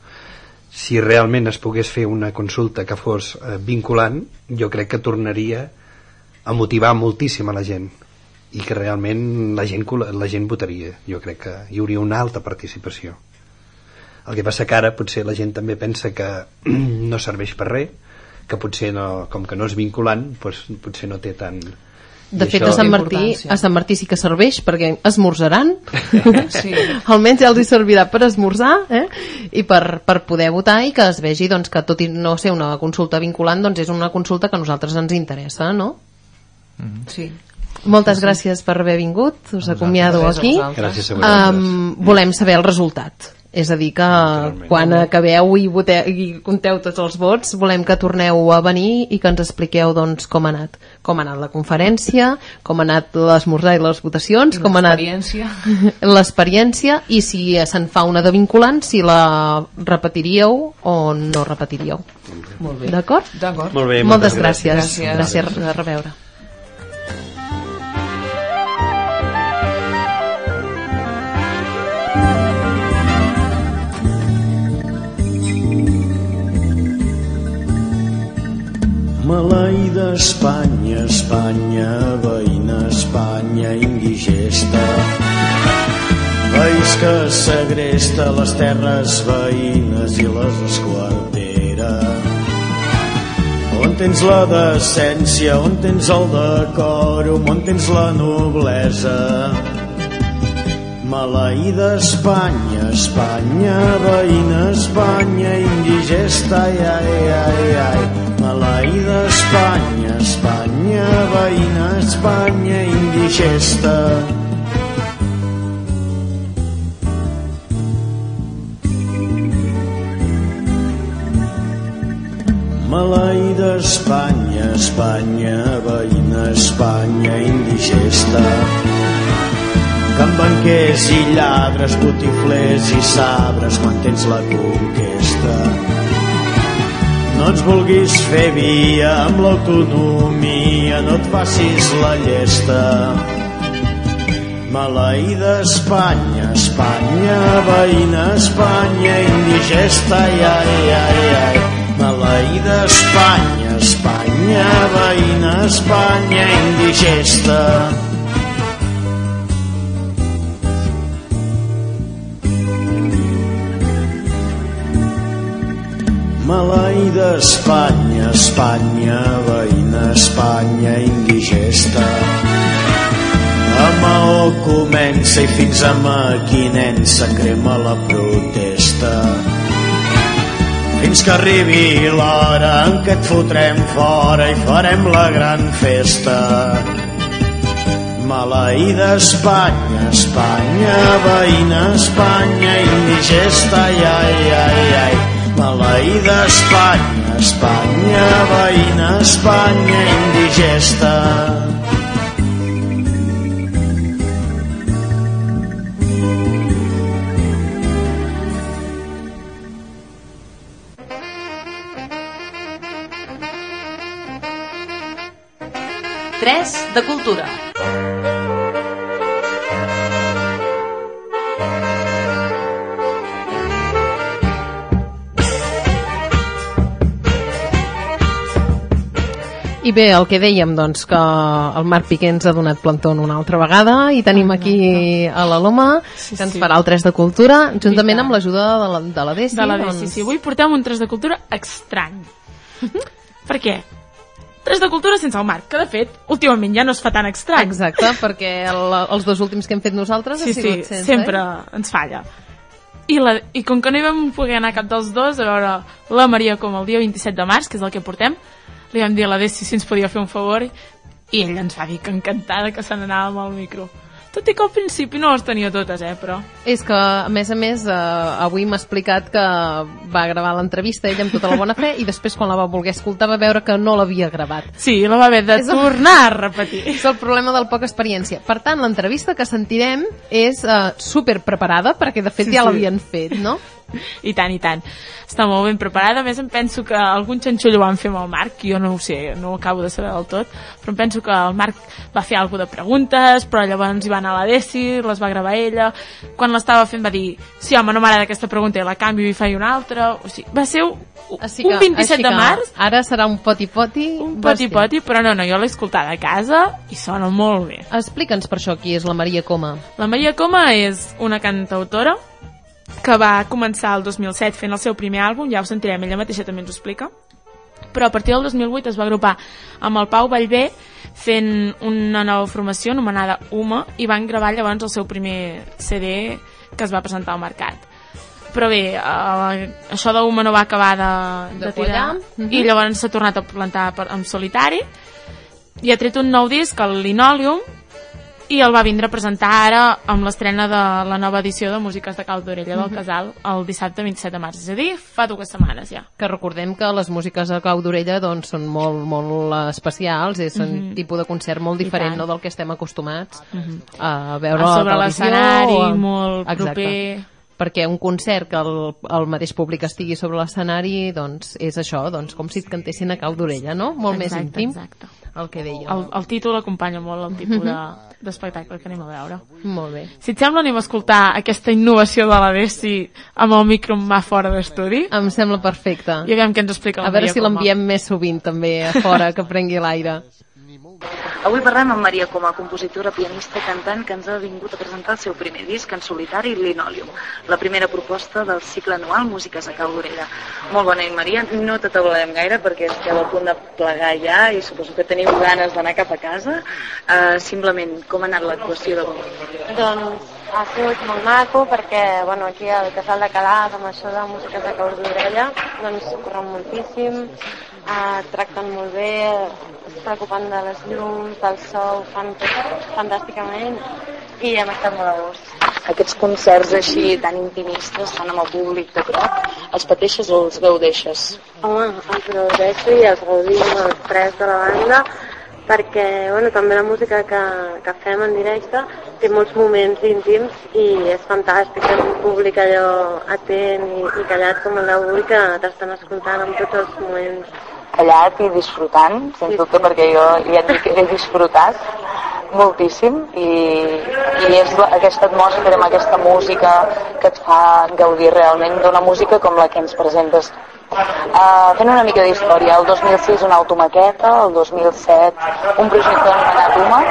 Si realment es pogués fer una consulta que fos eh, vinculant, jo crec que tornaria a motivar moltíssim a la gent i que realment la gent, la gent votaria. Jo crec que hi hauria una alta participació. El que passa que ara potser la gent també pensa que no serveix per res, que potser no, com que no és vinculant, doncs potser no té tant... De I fet, a Sant, Martí, a Sant Martí sí que serveix perquè esmorzaran Sí. almenys ja els hi servirà per esmorzar eh? i per, per poder votar i que es vegi doncs, que tot i no ser una consulta vinculant doncs és una consulta que a nosaltres ens interessa no? Sí. Moltes gràcies per haver vingut us acomiado Res, a aquí. Gràcies a vosaltres. um, volem saber el resultat és a dir que quan acabeu i, voteu, i compteu tots els vots volem que torneu a venir i que ens expliqueu doncs, com ha anat com ha anat la conferència com ha anat l'esmorzar i les votacions com ha anat L'experiència. l'experiència i si se'n fa una de vinculant si la repetiríeu o no repetiríeu Molt bé. d'acord? D'acord. Molt bé, moltes moltes gràcies gràcies. gràcies a reveure Maleïda Espanya, Espanya, veïna Espanya, indigesta. País que segresta les terres veïnes i les esquartera. On tens la decència, on tens el decòrum, on tens la noblesa. Maleïda Espanya, Espanya, veïna Espanya, indigesta, ai, ai, ai, ai. Maleïda Espanya, Espanya, veïna Espanya, indigesta. Maleïda Espanya, Espanya, veïna Espanya, indigesta que amb banquers i lladres, botiflers i sabres mantens la conquesta. No ens vulguis fer via amb l'autonomia, no et facis la llesta. Maleïda Espanya, Espanya, veïna Espanya, indigesta, ai, ai, ai. Maleïda Espanya, Espanya, veïna Espanya, indigesta. Maleïda Espanya, Espanya, veïna Espanya, indigesta. A Maó comença i fins a Maquinensa crema la protesta. Fins que arribi l'hora en què et fotrem fora i farem la gran festa. Maleïda Espanya, Espanya, veïna Espanya, indigesta, ai, ai, ai, ai. Maleïda Espanya, Espanya, veïna Espanya, indigesta. Tres de cultura. I bé, el que dèiem, doncs, que el Marc Piqué ens ha donat plantón una altra vegada i tenim aquí a la Loma, Sí, que ens sí. farà el 3 de Cultura, juntament amb l'ajuda de la, de la Desi. de la doncs... DCC. Avui portem un 3 de cultura estrany. per què? 3 de cultura sense el Marc, que de fet, últimament ja no es fa tan estrany. Exacte, perquè el, els dos últims que hem fet nosaltres Sí, ha sigut sí, sense. sempre Eh? ens falla. I, la, I com que no hi vam poder anar cap dels dos, a veure la Maria com el dia 27 de març, que és el que portem, li vam dir a la Desi si ens podia fer un favor i ella ens va dir que encantada que se n'anava amb el micro. Tot i que al principi no les tenia totes, eh, però... És que, a més a més, eh, avui m'ha explicat que va gravar l'entrevista ella amb tota la bona fe i després quan la va voler escoltar va veure que no l'havia gravat. Sí, la va haver de És el- tornar a repetir. És el problema del poca experiència. Per tant, l'entrevista que sentirem és uh, super preparada, perquè de fet Sí, ja sí. l'havien fet, no? I tant, i tant. Està molt ben preparada. A més, em penso que algun xanxullo ho van fer amb el Marc, jo no ho sé, no ho acabo de saber del tot, però em penso que el Marc va fer alguna de preguntes, però llavors hi va anar la Desi, les va gravar ella. Quan l'estava fent va dir, sí, home, no m'agrada aquesta pregunta, i la canvio i faig una altra. O sigui, va ser un, Així un 27 així de que març, Ara serà un poti-poti. un poti-poti, però no, no, jo l'he escoltada a casa i sona molt bé. Explica'ns per això qui és la Maria Coma. La Maria Coma és una cantautora que va començar el 2007 fent el seu primer àlbum, ja ho sentirem, ella mateixa també ens ho explica, però a partir del 2008 es va agrupar amb el Pau Vallvé fent una nova formació anomenada UMA i van gravar llavors el seu primer CD que es va presentar al mercat. Però bé, eh, això d'UMA no va acabar de, De de tirar quallar. Mhm. i llavors s'ha tornat a plantar per, en solitari i ha tret un nou disc, el Linoleum, i el va vindre a presentar ara amb l'estrena de la nova edició de Músiques de Cal d'Orella del Mhm. Casal el dissabte 27 de març, és a dir, fa dues setmanes ja. Que recordem que les músiques a cau d'orella doncs, són molt, molt especials, és un Mhm. tipus de concert molt diferent no, del que estem acostumats Mhm. a veure A sobre l'escenari, o a- molt Exacte. proper. Perquè un concert que el, el mateix públic estigui sobre l'escenari doncs és això, doncs com si et cantessin a cau d'orella, no? Molt més Exacte, íntim. exacte. El que deia. El, el títol acompanya molt el tipus de. d'espectacle que anem a veure. Molt bé. Si et sembla, anem a escoltar aquesta innovació de la Desi amb el micro mà fora d'estudi. Em sembla perfecte. I aviam què ens explica A veure si l'enviem més sovint també a fora, que prengui l'aire. Avui parlem amb Maria Coma, compositora, pianista, cantant, que ens ha vingut a presentar el seu primer disc en solitari Linoleum, la primera proposta del cicle anual Músiques a cau d'orella. Molt bona nit, Maria. No t'atabalem gaire perquè esteu a punt de plegar ja i suposo que teniu ganes d'anar cap a casa. Uh, simplement, com ha anat l'actuació d'avui? Doncs ha sigut molt maco perquè bueno, aquí al Casal de Calàs amb això de músiques de caus d'orella doncs s'ho corren moltíssim eh, tracten molt bé es preocupen de les llums, del so ho fan tot fantàsticament i hem estat molt a gust Aquests concerts així tan intimistes, tan amb el públic de prop, els pateixes o els gaudeixes? Home, els gaudeixo i els gaudim els tres de la banda perquè bueno, també la música que, que fem en directe té molts moments íntims i és fantàstic tenir un públic allò atent i, i callat com el d'avui que t'estan escoltant en tots els moments callat i disfrutant, sens dubte, perquè jo ja et dic que he disfrutat moltíssim i, i és la, aquesta atmosfera amb aquesta música que et fa gaudir realment d'una música com la que ens presentes Uh, fent una mica d'història, el 2006 una automaqueta, el 2007 un projecte anomenat UMA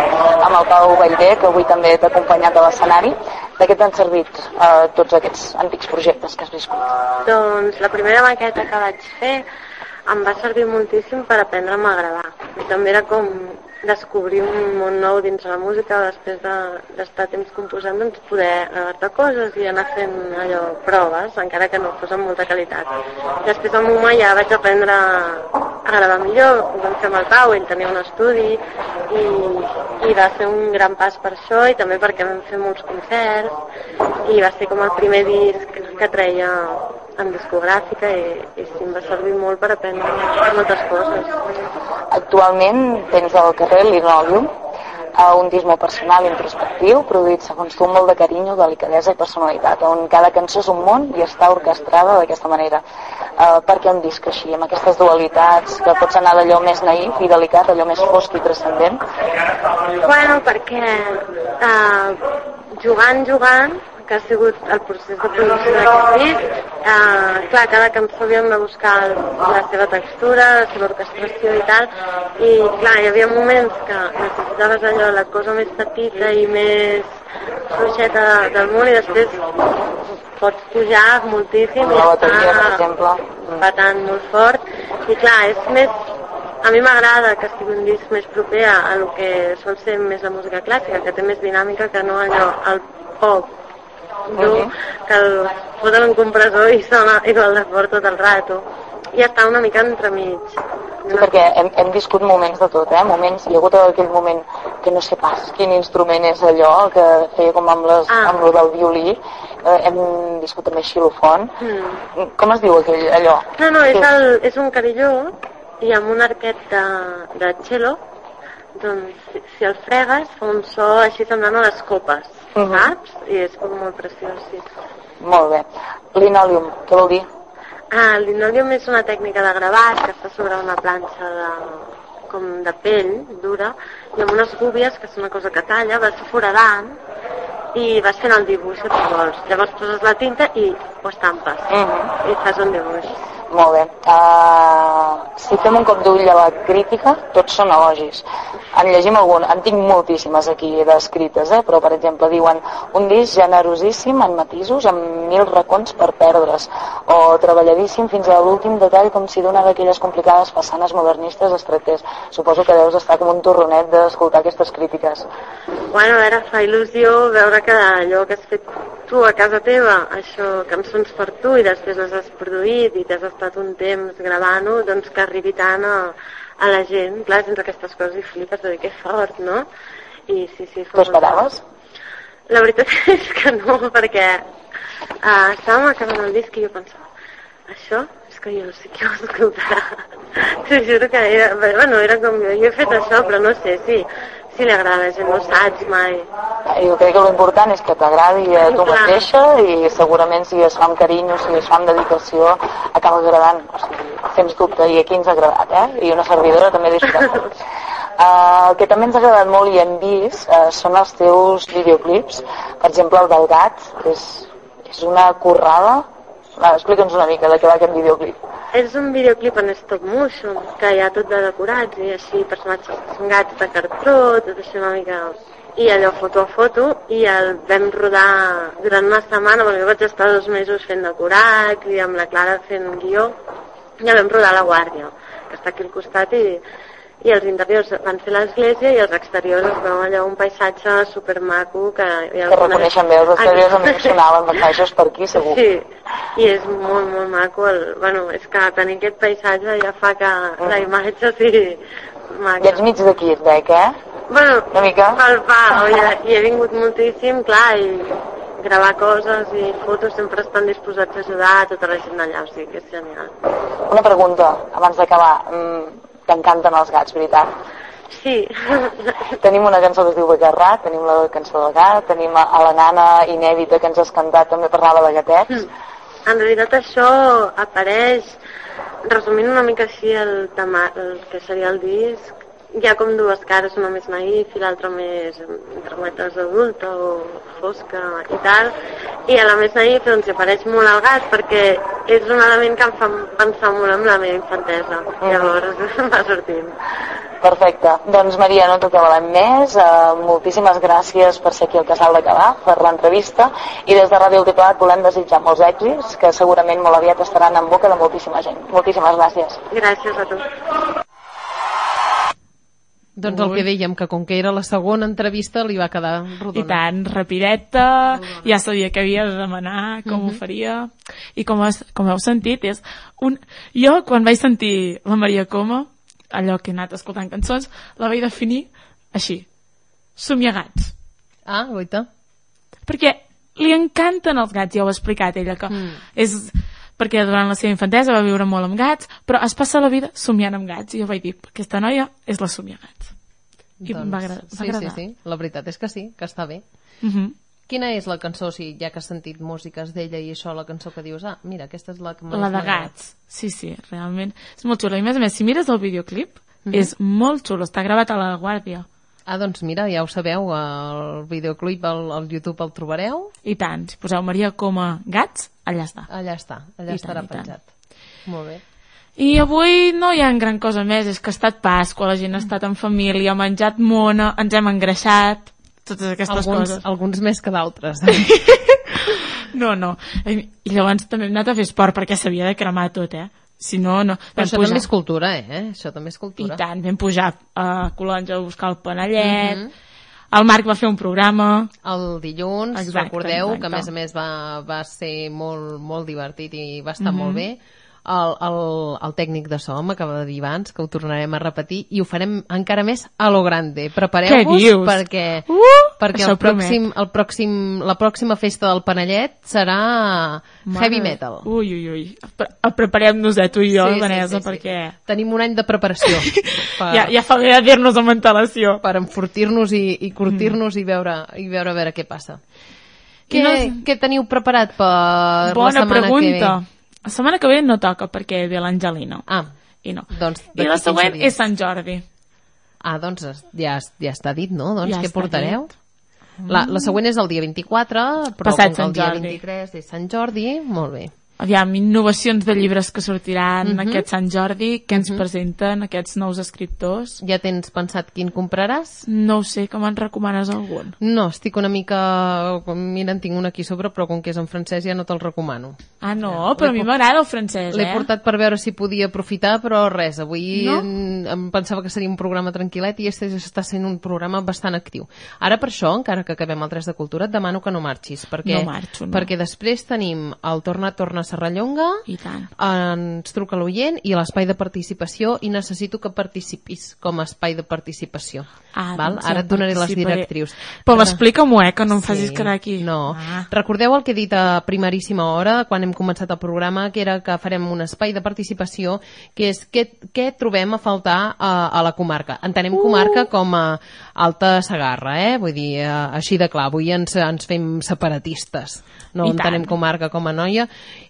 amb el Pau Vallvé, que avui també t'ha acompanyat a l'escenari. De què t'han servit uh, tots aquests antics projectes que has viscut? Doncs la primera maqueta que vaig fer em va servir moltíssim per aprendre'm a gravar. I també era com descobrir un món nou dins la música després de- d'estar de, temps composant, doncs poder gravar coses i anar fent allò, proves, encara que no fos amb molta qualitat. Després amb Uma ja vaig aprendre a gravar millor, ho vam fer amb el Pau, ell tenia un estudi i, i va ser un gran pas per això i també perquè vam fer molts concerts i va ser com el primer disc que treia en discogràfica i, i sí, em va servir molt per aprendre moltes coses. Actualment tens al carrer Linoleum, a un disc molt personal i introspectiu, produït segons tu molt de carinyo, delicadesa i personalitat, on cada cançó és un món i està orquestrada d'aquesta manera. Uh, per què un disc així, amb aquestes dualitats, que pots anar d'allò més naïf i delicat, allò més fosc i transcendent? Bueno, perquè uh, jugant, jugant, que ha sigut el procés de producció d'aquest disc, uh, clar, cada cançó havíem de buscar el, la seva textura, la seva orquestració i tal, i clar, hi havia moments que necessitaves allò, la cosa més petita i més fluixeta del món i després pots pujar moltíssim i exemple. patant molt fort. I clar, és més a mi m'agrada que sigui un disc més proper a, a lo que sol ser més la música clàssica, que té més dinàmica que no allò, el pop dur, que el foten un compressor i sona igual de fort tot el rato. I està una mica entremig Sí, perquè hem, hem viscut moments de tot, eh? Moments, hi ha hagut aquell moment que no sé pas quin instrument és allò, que feia com amb, les, ah. amb lo del violí, eh, hem viscut també xilofon. Mm. Com es diu aquell, allò? No, no, és, Que- el, és un carilló i amb un arquet de, de cello, doncs si, si el fregues fa un so així semblant a les copes, Mhm. saps? I és com molt preciós, sí. Molt bé. Linòlium, què vol dir? Ah, el linòleum és una tècnica de gravat que està sobre una planxa de, com de pell dura i amb unes gúbies, que és una cosa que talla, vas foradant i vas fent el dibuix que tu vols. Llavors poses la tinta i ho estampes Mhm. i fas un dibuix. Molt bé. Uh, si fem un cop d'ull a la crítica, tots són elogis. En llegim algun, en tinc moltíssimes aquí descrites, eh? però per exemple diuen un disc generosíssim en matisos amb mil racons per perdre's o treballadíssim fins a l'últim detall com si d'una d'aquelles complicades façanes modernistes es tractés. Suposo que deus estar com un torronet d'escoltar aquestes crítiques. Bueno, a veure, fa il·lusió veure que allò que has fet tu a casa teva, això, cançons per tu, i després les has produït i t'has estat un temps gravant-ho, doncs que arribi tant a, a la gent. Clar, sense aquestes coses i flipes de dir que fort, no? I sí, sí, fa T'ho esperaves? La veritat és que no, perquè uh, estàvem acabant el disc i jo pensava, això és que jo no sé qui ho escoltarà. T'ho juro que era, bueno, era com jo, jo he fet això, però no sé si, si li agrada a la gent, no saps mai. Jo crec que l'important és que t'agradi a tu Clar. mateixa i segurament si es fa amb carinyo, si es fa amb dedicació, acaba agradant. O sigui, sens dubte, i aquí ens ha agradat, eh? I una servidora també ha molt. Uh, el que també ens ha agradat molt i hem vist uh, són els teus videoclips. Per exemple, el del gat, és, és una currada. Va, Explica'ns una mica de què va aquest videoclip. És un videoclip en stop motion, que hi ha tot de decorats i així personatges gats de cartró, tot així una mica... I allò foto a foto, i el vam rodar durant una setmana, perquè vaig estar dos mesos fent decorats i amb la Clara fent un guió, i el vam rodar a la Guàrdia, que està aquí al costat, i, i els interiors van ser l'església i els exteriors es veu allò un paisatge supermaco que... Ha Que reconeixen bé els exteriors, a mi sonaven baixos per aquí, segur. Sí, i és molt, molt maco. El, bueno, és que tenir aquest paisatge ja fa que la imatge sigui maca. I ets mig d'aquí, et veig, eh? Bueno, Una mica. pel pa, oi, i he vingut moltíssim, clar, i gravar coses i fotos sempre estan disposats a ajudar a tota la gent d'allà, o sigui que és genial. Una pregunta, abans d'acabar. Mm, T'encanten els gats, veritat? Sí. tenim una cançó que es diu Begarrat, tenim la cançó del gat, tenim a la nana inèdita que ens has cantat, també parlava de gatets. En realitat això apareix, resumint una mica així el, tema, el que seria el disc, hi ha com dues cares, una més naïf i l'altra més entre cometes adulta o fosca i tal, i a la més naïf doncs hi apareix molt el gat perquè és un element que em fa pensar molt en la meva infantesa, llavors va sortint. Perfecte. Doncs Maria, no t'acabarem més. Uh, moltíssimes gràcies per ser aquí al Casal de Calà, per l'entrevista, i des de Ràdio Altiplat volem desitjar molts èxits, que segurament molt aviat estaran en boca de moltíssima gent. Moltíssimes gràcies. Gràcies a tu. Doncs el que dèiem, que com que era la segona entrevista li va quedar rodona. I tant, rapideta, ja sabia que havia de demanar, com Mhm. ho faria, i com, has, com heu sentit, és un... Jo, quan vaig sentir la Maria Coma, allò que he anat escoltant cançons, la vaig definir així, somiagats. Ah, goita. Perquè li encanten els gats, ja ho ha explicat ella, que Mm. és perquè durant la seva infantesa va viure molt amb gats, però es passa la vida somiant amb gats, i jo vaig dir, aquesta noia és la somiagats. I em va, agra- va sí, agradar. sí, sí, la veritat és que sí, que està bé. Mhm. Quina és la cançó, si ja que has sentit músiques d'ella i això, la cançó que dius, ah, mira, aquesta és la que La de m'agrada"? gats, sí, sí, realment. És molt xulo. I a més a més, si mires el videoclip, Mhm. és molt xulo. Està gravat a la Guàrdia. Ah, doncs mira, ja ho sabeu, el videoclip al, al YouTube el trobareu. I tant, si poseu Maria com a gats, allà està. Allà està, allà I estarà tant, penjat. Molt bé. I avui no hi ha gran cosa més, és que ha estat Pasqua, la gent ha estat en família, ha menjat mona, ens hem engreixat, totes aquestes alguns, coses. Alguns més que d'altres. No, no. I i llavors també hem anat a fer esport perquè s'havia de cremar tot, eh? Si no, no. Però això també és cultura, eh? Això també és cultura. I tant, vam pujar a Colons a buscar el panellet, Mhm. el Marc va fer un programa... El dilluns, Exacte, recordeu, exacte. que a més a més va, va ser molt, molt divertit i va estar Mhm. molt bé. El, el, el tècnic de so m'acaba de dir abans que ho tornarem a repetir i ho farem encara més a lo grande. Prepareu-vos perquè, Uh! perquè el pròxim, el pròxim, la pròxima festa del Panellet serà heavy Mare- metal. Ui, ui, ui. Pre Preparem-nos, eh, tu i jo, Vanessa, perquè... Tenim un any de preparació. per, Ja, ja fa bé de dir-nos amb antelació. Per enfortir-nos i, i curtir-nos i, veure, i veure a veure què passa. Què, no- què teniu preparat per la Bona setmana pregunta. que ve? La setmana que ve no toca perquè ve l'Angelina. Ah. I no. Doncs I la d'aquí 15 següent és Sant Jordi. Ah, doncs ja, ja està dit, no? Doncs Ja què portareu? dit. La, la següent és el dia 24, però Passat com que el dia Jordi. 23 és Sant Jordi, molt bé. Aviam, innovacions de llibres que sortiran Mhm. aquest Sant Jordi, que ens Mhm. presenten aquests nous escriptors. Ja tens pensat quin compraràs? No ho sé, que me'n recomanes algun? No, estic una mica... Mira, en tinc un aquí sobre, però com que és en francès ja no te'l recomano. Ah, no, però a mi m'agrada el francès, L'he eh? portat per veure si podia aprofitar, però res, avui No? em, em pensava que seria un programa tranquil·let i este està sent un programa bastant actiu. Ara per això, encara que acabem el 3 de Cultura, et demano que no marxis, perquè, No marxo, no. perquè després tenim el Torna Torna Serrallonga, I tant. ens truca l'oient i l'espai de participació i necessito que participis com a espai de participació. Ah, Val? doncs Ara et donaré les directrius. Però explica-m'ho, eh, que no em facis quedar aquí. No. Ah. Recordeu el que he dit a primeríssima hora, quan hem començat el programa, que era que farem un espai de participació, que és què, què trobem a faltar a, a la comarca. Entenem Uh! comarca com a Alta Sagarra, eh? Vull dir, eh, així de clar, avui ens, ens fem separatistes. No I entenem tant. comarca com a noia.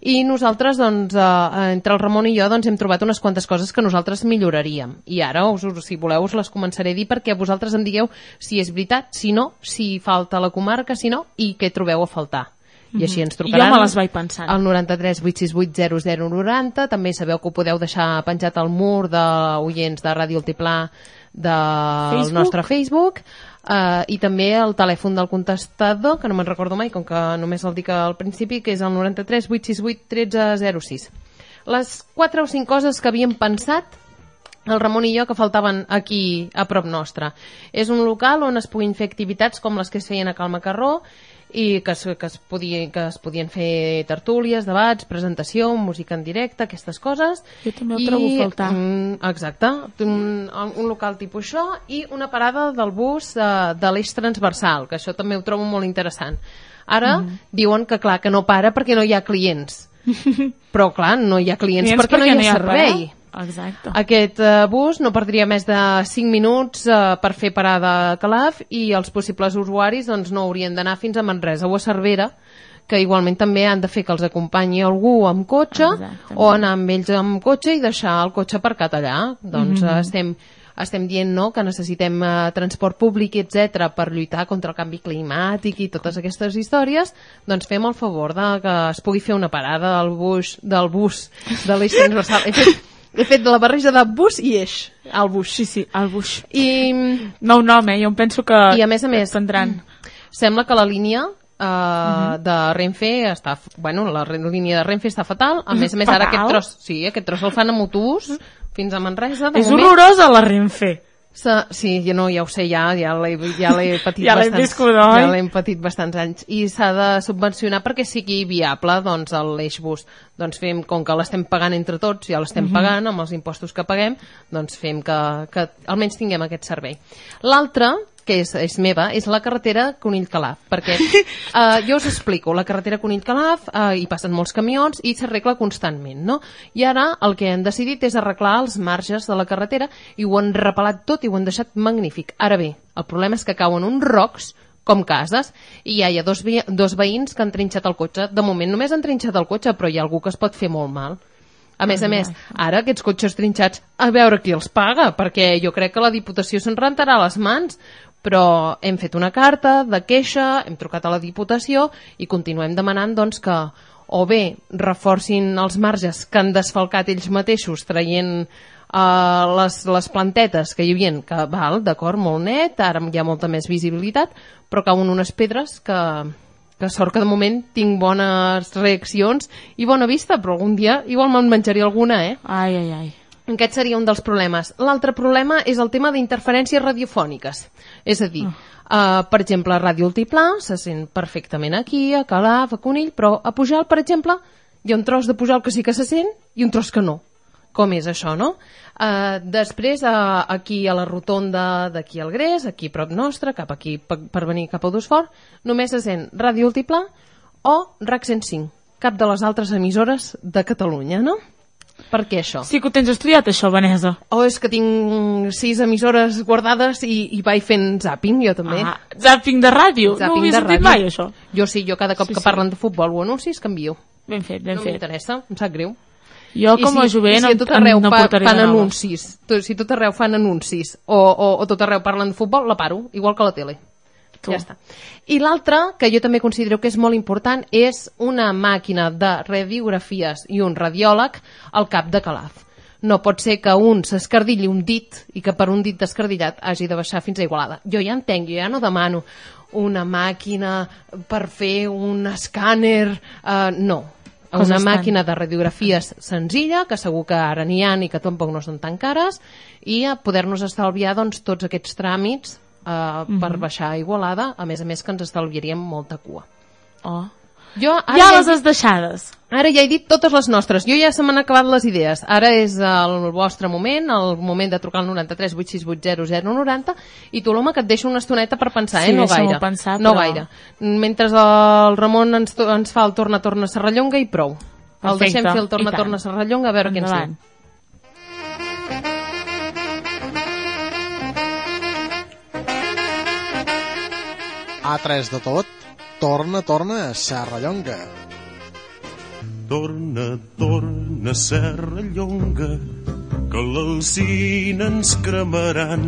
I nosaltres, doncs, eh, entre el Ramon i jo, doncs, hem trobat unes quantes coses que nosaltres milloraríem. I ara, us, us- si voleu, us les començaré a dir perquè vosaltres em digueu si és veritat, si no, si falta la comarca, si no, i què trobeu a faltar. I així ens Mhm. trucaran Jo me les vaig pensant. al 93 868 0090 també sabeu que ho podeu deixar penjat al mur d'oients de Ràdio Altiplà del Facebook? nostre Facebook uh, i també el telèfon del contestador que no me'n recordo mai com que només el dic al principi que és el 93 868 1306 les 4 o 5 coses que havíem pensat el Ramon i jo que faltaven aquí a prop nostre. És un local on es puguin fer activitats com les que es feien a Cal Macarró i que es, que es, podia, que es podien fer tertúlies, debats, presentació, música en directe, aquestes coses. Jo també ho trobo a faltar. Mm, exacte, un, un local tipus això i una parada del bus uh, de l'eix transversal, que això també ho trobo molt interessant. Ara Mhm. diuen que clar, que no para perquè no hi ha clients. Però clar, no hi ha clients, Clients perquè, no hi ha servei. parada. Exacte. Aquest uh, bus no perdria més de 5 minuts uh, per fer parada a Calaf i els possibles usuaris doncs, no haurien d'anar fins a Manresa o a Cervera, que igualment també han de fer que els acompanyi algú amb cotxe o anar amb ells amb cotxe i deixar el cotxe aparcat allà. Doncs Mhm. uh, estem estem dient no, que necessitem eh, transport públic, etc per lluitar contra el canvi climàtic i totes aquestes històries, doncs fem el favor de que es pugui fer una parada del bus, del bus de l'eix transversal. He fet, he fet la barreja de bus i eix, al bus. Sí, sí, al bus. I, Nou nom, eh? Jo em penso que... I a més a més, prendran. sembla que la línia uh, Mhm. de Renfe està, bueno, la línia de Renfe està fatal, a més a més ara aquest tros, sí, aquest tros el fan amb autobús fins a Manresa, de És moment. horrorosa la Renfe. Sa, sí, jo no, ja ho sé, ja, ja l'he ja l'he patit Ja bastants, viscut, oi? ja l'hem patit bastants anys i s'ha de subvencionar perquè sigui viable doncs l'eix bus. Doncs fem, com que l'estem pagant entre tots, ja l'estem Mhm. pagant amb els impostos que paguem, doncs fem que, que almenys tinguem aquest servei. L'altre, que és, és meva, és la carretera Conill-Calaf, perquè eh, jo us explico, la carretera Conill-Calaf eh, hi passen molts camions i s'arregla constantment, no? I ara el que han decidit és arreglar els marges de la carretera i ho han repalat tot i ho han deixat magnífic. Ara bé, el problema és que cauen uns rocs com cases, i ja hi ha dos, dos veïns que han trinxat el cotxe. De moment només han trinxat el cotxe, però hi ha algú que es pot fer molt mal. A més a més, ara aquests cotxes trinxats, a veure qui els paga, perquè jo crec que la Diputació se'n rentarà les mans, però hem fet una carta de queixa, hem trucat a la Diputació i continuem demanant doncs, que o bé reforcin els marges que han desfalcat ells mateixos traient uh, les, les plantetes que hi havia, que val, d'acord, molt net, ara hi ha molta més visibilitat, però cauen unes pedres que, que sort que de moment tinc bones reaccions i bona vista, però algun dia igual me'n menjaré alguna, eh? Ai, ai, ai. Aquest seria un dels problemes. L'altre problema és el tema d'interferències radiofòniques. És a dir, uh, per exemple, a Ràdio Altiplà se sent perfectament aquí, a Calaf, a Conill, però a Pujal, per exemple, Hi ha un tros de Pujol que sí que se sent i un tros que no. Com és això, no? Uh, després, uh, aquí a la rotonda d'aquí al Gres, aquí prop nostre, cap aquí per, per venir cap a Dosfort, només se sent Ràdio Altiplà o RAC 105, cap de les altres emissores de Catalunya, no? Per què això? Sí que ho tens estudiat, això, Vanessa. O és que tinc sis emissores guardades i, i vaig fent zapping, jo també. Ah, zapping de ràdio? no ho havia sentit mai, això. Jo sí, jo cada cop Sí, que sí. parlen de futbol o anuncis, canvio. Ben fet, ben no fet. m'interessa, em sap greu. Jo, com a jovent, si a tot arreu no fa, portaré fan de anuncis, tu, si tot arreu fan anuncis o, o, o tot arreu parlen de futbol, la paro, igual que la tele. Tu. Ja està. I l'altre, que jo també considero que és molt important, és una màquina de radiografies i un radiòleg al cap de Calaf. No pot ser que un s'escardilli un dit i que per un dit descardillat hagi de baixar fins a Igualada. Jo ja entenc, jo ja no demano una màquina per fer un escàner... Uh, no, Coses una màquina de radiografies senzilla, que segur que ara n'hi ha i que tampoc no són tan cares, i a poder-nos estalviar doncs, tots aquests tràmits eh, per Mhm. baixar a Igualada, a més a més que ens estalviaríem molta cua. Oh. Jo ara Ja he les has deixades. Ara ja he dit totes les nostres. Jo ja se m'han acabat les idees. Ara és el vostre moment, el moment de trucar al 93 868 0090 i tu, l'home, que et deixo una estoneta per pensar, Sí, eh? No gaire. pensar, no però- gaire. Mentre el Ramon ens, ens fa el torna-torna Serrallonga i prou. El Perfecte, deixem fer el torna-torna. Serrallonga a veure què ens Endavant. diu. A3 de tot, torna, torna a Serrallonga. Torna, torna, Serra Llonga, que l'alcina ens cremaran.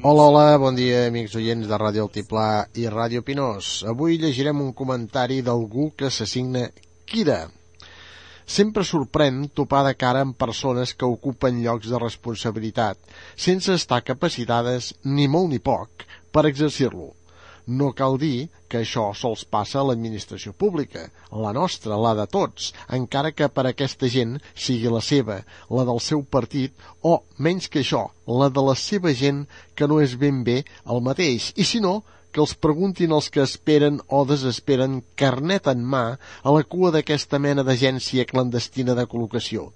Hola, hola, bon dia, amics oients de Ràdio Altiplà i Ràdio Pinós. Avui llegirem un comentari d'algú que s'assigna Kira. Sempre sorprèn topar de cara amb persones que ocupen llocs de responsabilitat, sense estar capacitades, ni molt ni poc, per exercir-lo. No cal dir que això sols passa a l'administració pública, la nostra, la de tots, encara que per aquesta gent sigui la seva, la del seu partit, o, menys que això, la de la seva gent que no és ben bé el mateix, i si no, que els preguntin els que esperen o desesperen carnet en mà a la cua d'aquesta mena d'agència clandestina de col·locació.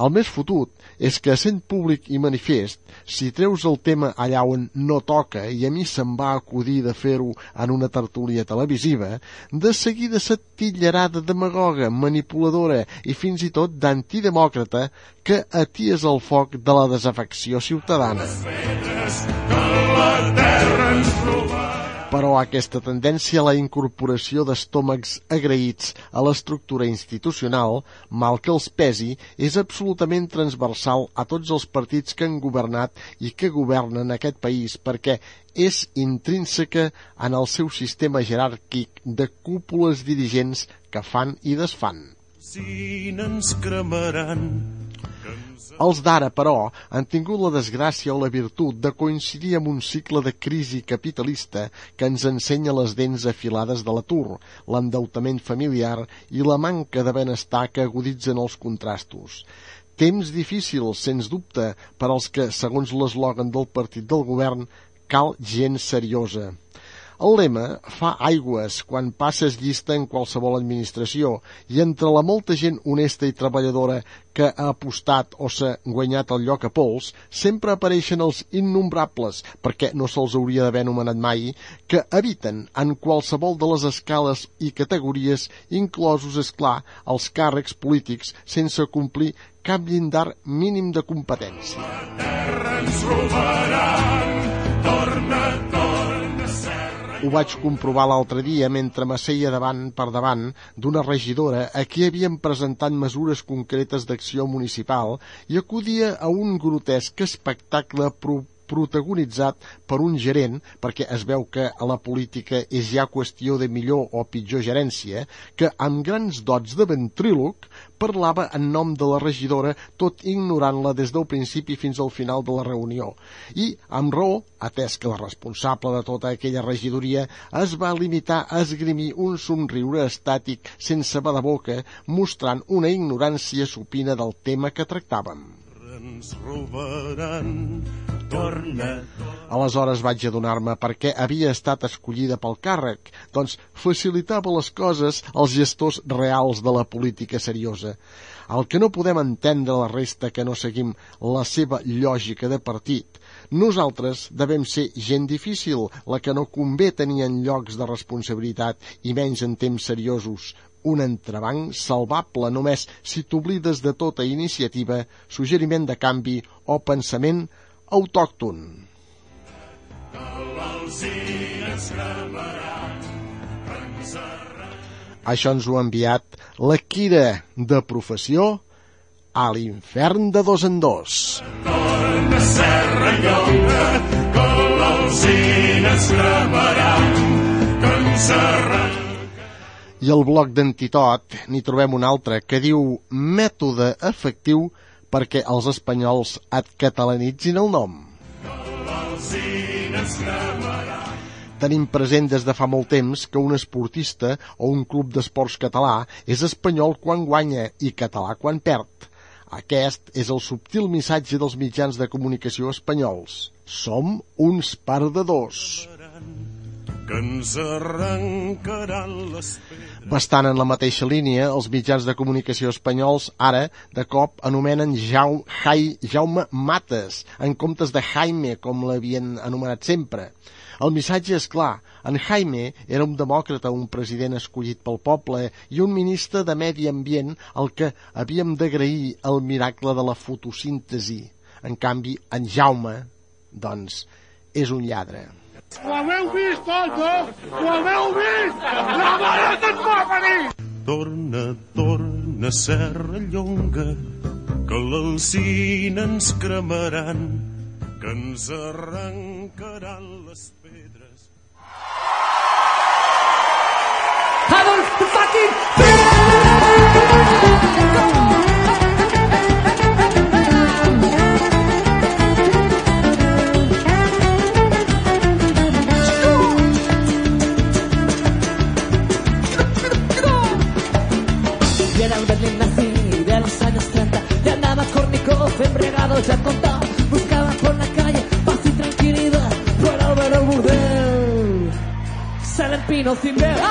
El més fotut és que, sent públic i manifest, si treus el tema allà on no toca i a mi se'm va acudir de fer-ho en una tertúlia televisiva, de seguida se't de demagoga, manipuladora i fins i tot d'antidemòcrata que aties el foc de la desafecció ciutadana. Però aquesta tendència a la incorporació d'estómacs agraïts a l'estructura institucional, mal que els pesi, és absolutament transversal a tots els partits que han governat i que governen aquest país perquè és intrínseca en el seu sistema jeràrquic de cúpules dirigents que fan i desfan. L'alcina ens cremaran. Els d'ara, però, han tingut la desgràcia o la virtut de coincidir amb un cicle de crisi capitalista que ens ensenya les dents afilades de l'atur, l'endeutament familiar i la manca de benestar que aguditzen els contrastos. Temps difícils, sens dubte, per als que, segons l'eslògan del partit del govern, cal gent seriosa. El lema fa aigües quan passes llista en qualsevol administració i entre la molta gent honesta i treballadora que ha apostat o s'ha guanyat el lloc a pols, sempre apareixen els innombrables, perquè no se'ls hauria d'haver anomenat mai, que habiten en qualsevol de les escales i categories, inclosos, és clar, els càrrecs polítics, sense complir cap llindar mínim de competència. Terra ens robaran. Ho vaig comprovar l'altre dia mentre m'asseia davant per davant d'una regidora a qui havien presentat mesures concretes d'acció municipal i acudia a un grotesc espectacle pro protagonitzat per un gerent, perquè es veu que a la política és ja qüestió de millor o pitjor gerència, que amb grans dots de ventríloc parlava en nom de la regidora, tot ignorant-la des del principi fins al final de la reunió. I, amb raó, atès que la responsable de tota aquella regidoria es va limitar a esgrimir un somriure estàtic sense boca, mostrant una ignorància supina del tema que tractàvem. Ens robaran. Torna, Aleshores vaig adonar-me per què havia estat escollida pel càrrec. Doncs facilitava les coses als gestors reals de la política seriosa. El que no podem entendre la resta que no seguim la seva lògica de partit. Nosaltres devem ser gent difícil, la que no convé tenir en llocs de responsabilitat i menys en temps seriosos. Un entrebanc salvable només si t'oblides de tota iniciativa, suggeriment de canvi o pensament autòcton. Això ens ho ha enviat la Quira de professió a l'infern de dos en dos. torna serra llonga, que l'alzina ens cremaran. Que ens arran... I al bloc d'Antitot n'hi trobem un altre que diu mètode efectiu perquè els espanyols et catalanitzin el nom. Tenim present des de fa molt temps que un esportista o un club d'esports català és espanyol quan guanya i català quan perd. Aquest és el subtil missatge dels mitjans de comunicació espanyols. Som uns perdedors. Que ens arrencaran les pedres. Bastant en la mateixa línia, els mitjans de comunicació espanyols ara, de cop, anomenen Jai, Jaume Mates, en comptes de Jaime, com l'havien anomenat sempre. El missatge és clar. En Jaime era un demòcrata, un president escollit pel poble i un ministre de Medi Ambient al que havíem d'agrair el miracle de la fotosíntesi. En canvi, en Jaume, doncs, és un lladre. Ho haveu vist, tots, no? Ho haveu vist? La mare que et va venir! Torna, torna, serra llonga, que l'alzina ens cremaran, que ens arrencaran les pedres. Adolf fucking Y camino sin ver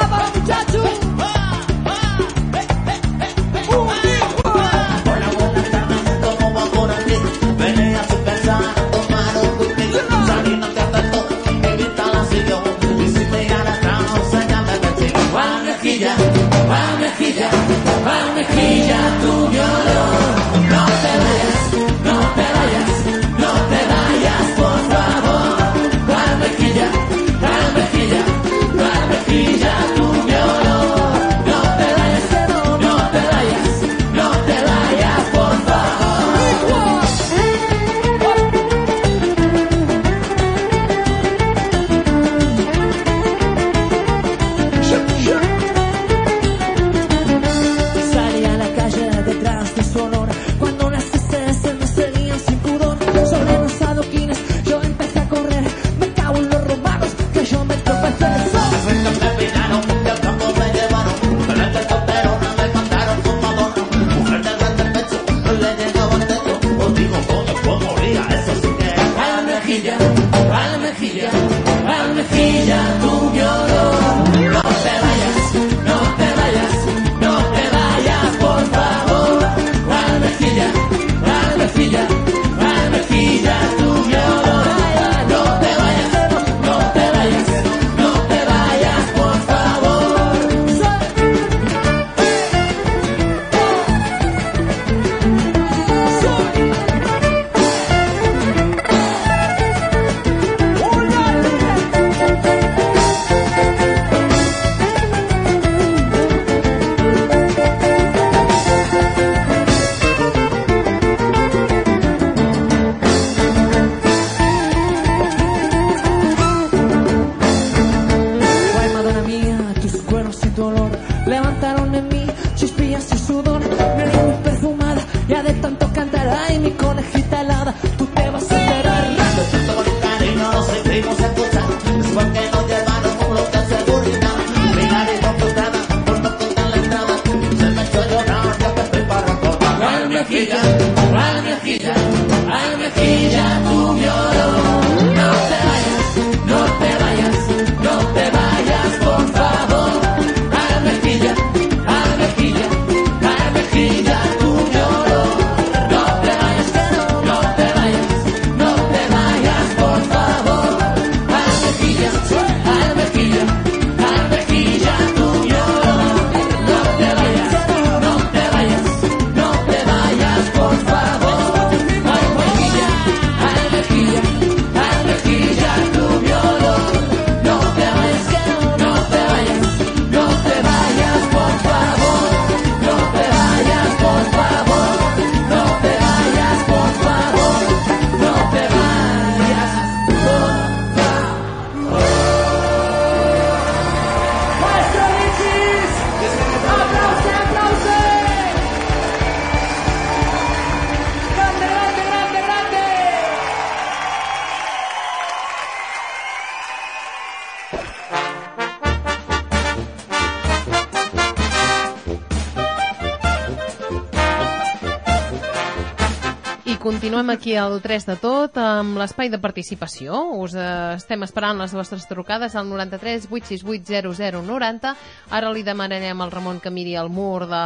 continuem aquí al 3 de tot amb l'espai de participació. Us eh, estem esperant les vostres trucades al 93 868 0090. Ara li demanarem al Ramon que miri el mur de,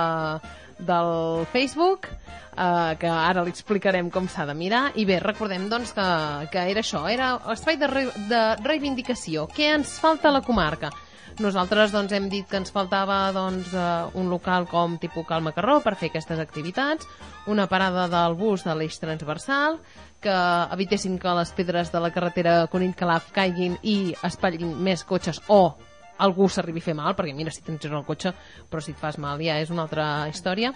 del Facebook, eh, que ara li explicarem com s'ha de mirar. I bé, recordem doncs que, que era això, era espai de, re, de reivindicació. Què ens falta a la comarca? Nosaltres doncs, hem dit que ens faltava doncs, eh, un local com tipus Cal Macarró per fer aquestes activitats, una parada del bus de l'eix transversal, que evitessin que les pedres de la carretera Conill Calaf caiguin i espatllin més cotxes o algú s'arribi a fer mal, perquè mira, si tens el cotxe, però si et fas mal ja és una altra història.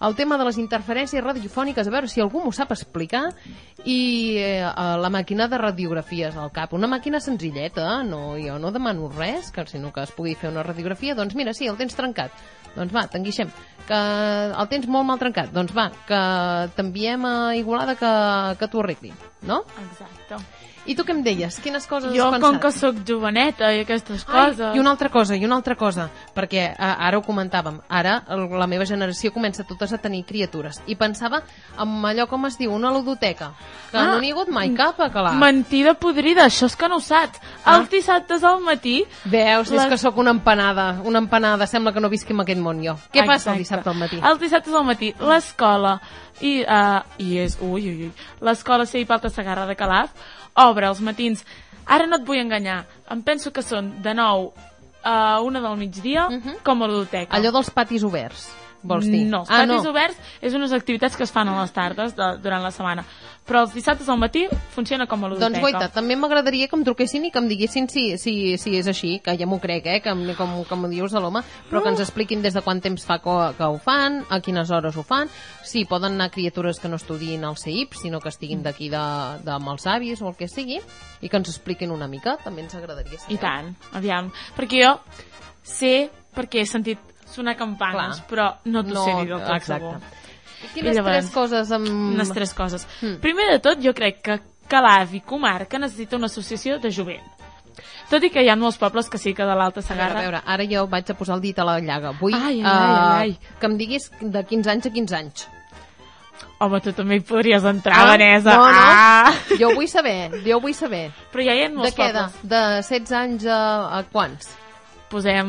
El tema de les interferències radiofòniques, a veure si algú m'ho sap explicar, i eh, la màquina de radiografies al cap. Una màquina senzilleta, no, jo no demano res, que sinó que es pugui fer una radiografia, doncs mira, sí, el tens trencat. Doncs va, t'enguixem. Que el tens molt mal trencat. Doncs va, que t'enviem a Igualada que, que t'ho arregli, no? Exacte. I tu què em deies? Quines coses Jo, has com pensat? que sóc joveneta i aquestes Ai, coses... I una altra cosa, i una altra cosa, perquè eh, ara ho comentàvem, ara la meva generació comença totes a tenir criatures, i pensava en allò com es diu, una ludoteca, que Ah, no n'hi ha hagut mai cap a Calaf. Mentida podrida, això és que no ho saps. Ah. Els dissabtes al matí... Veus, és les- que sóc una empanada, una empanada, sembla que no visqui en aquest món jo. Què passa el Exacte. dissabte al matí? Els dissabtes al matí, l'escola, i, uh, i és, ui, ui, ui, l'escola Sei Palta Sagarra de Calaf, obre els matins, ara no et vull enganyar, em penso que són de 9 a una del migdia, com a ludoteca. Allò dels patis oberts, vols dir? No, els ah, patis no. oberts és unes activitats que es fan a les tardes de, durant la setmana. Però els dissabtes al matí funciona com a ludoteca. Doncs guaita, també m'agradaria que em truquessin i que em diguessin si, si, si és així, que ja m'ho crec, eh, que, com, com ho dius de l'home, però que ens expliquin des de quant temps fa que, que ho fan, a quines hores ho fan, si poden anar criatures que no estudien al CEIP, sinó que estiguin d'aquí de, de amb els avis o el que sigui, i que ens expliquin una mica, també ens agradaria saber. I tant, aviam. Perquè jo sé, perquè he sentit sonar campanes, Clar. però no t'ho No, sé dir del tot exacte. segur. I quines tres coses amb... Unes tres coses. Mm. Primer de tot, jo crec que Calaf i comarca necessita una associació de jovent. Tot i que hi ha molts pobles que sí que de l'Alta A veure, Sagarra... a veure, ara jo vaig a posar el dit a la llaga. Vull Ai, ai, ai, ai. eh, que em diguis de 15 anys a 15 anys. Home, tu també hi podries entrar, Ah, Vanessa. No, no. Ah! Jo vull saber, jo vull saber. Però ja hi ha molts de què? De, pobles. de 16 anys a, a quants? Posem,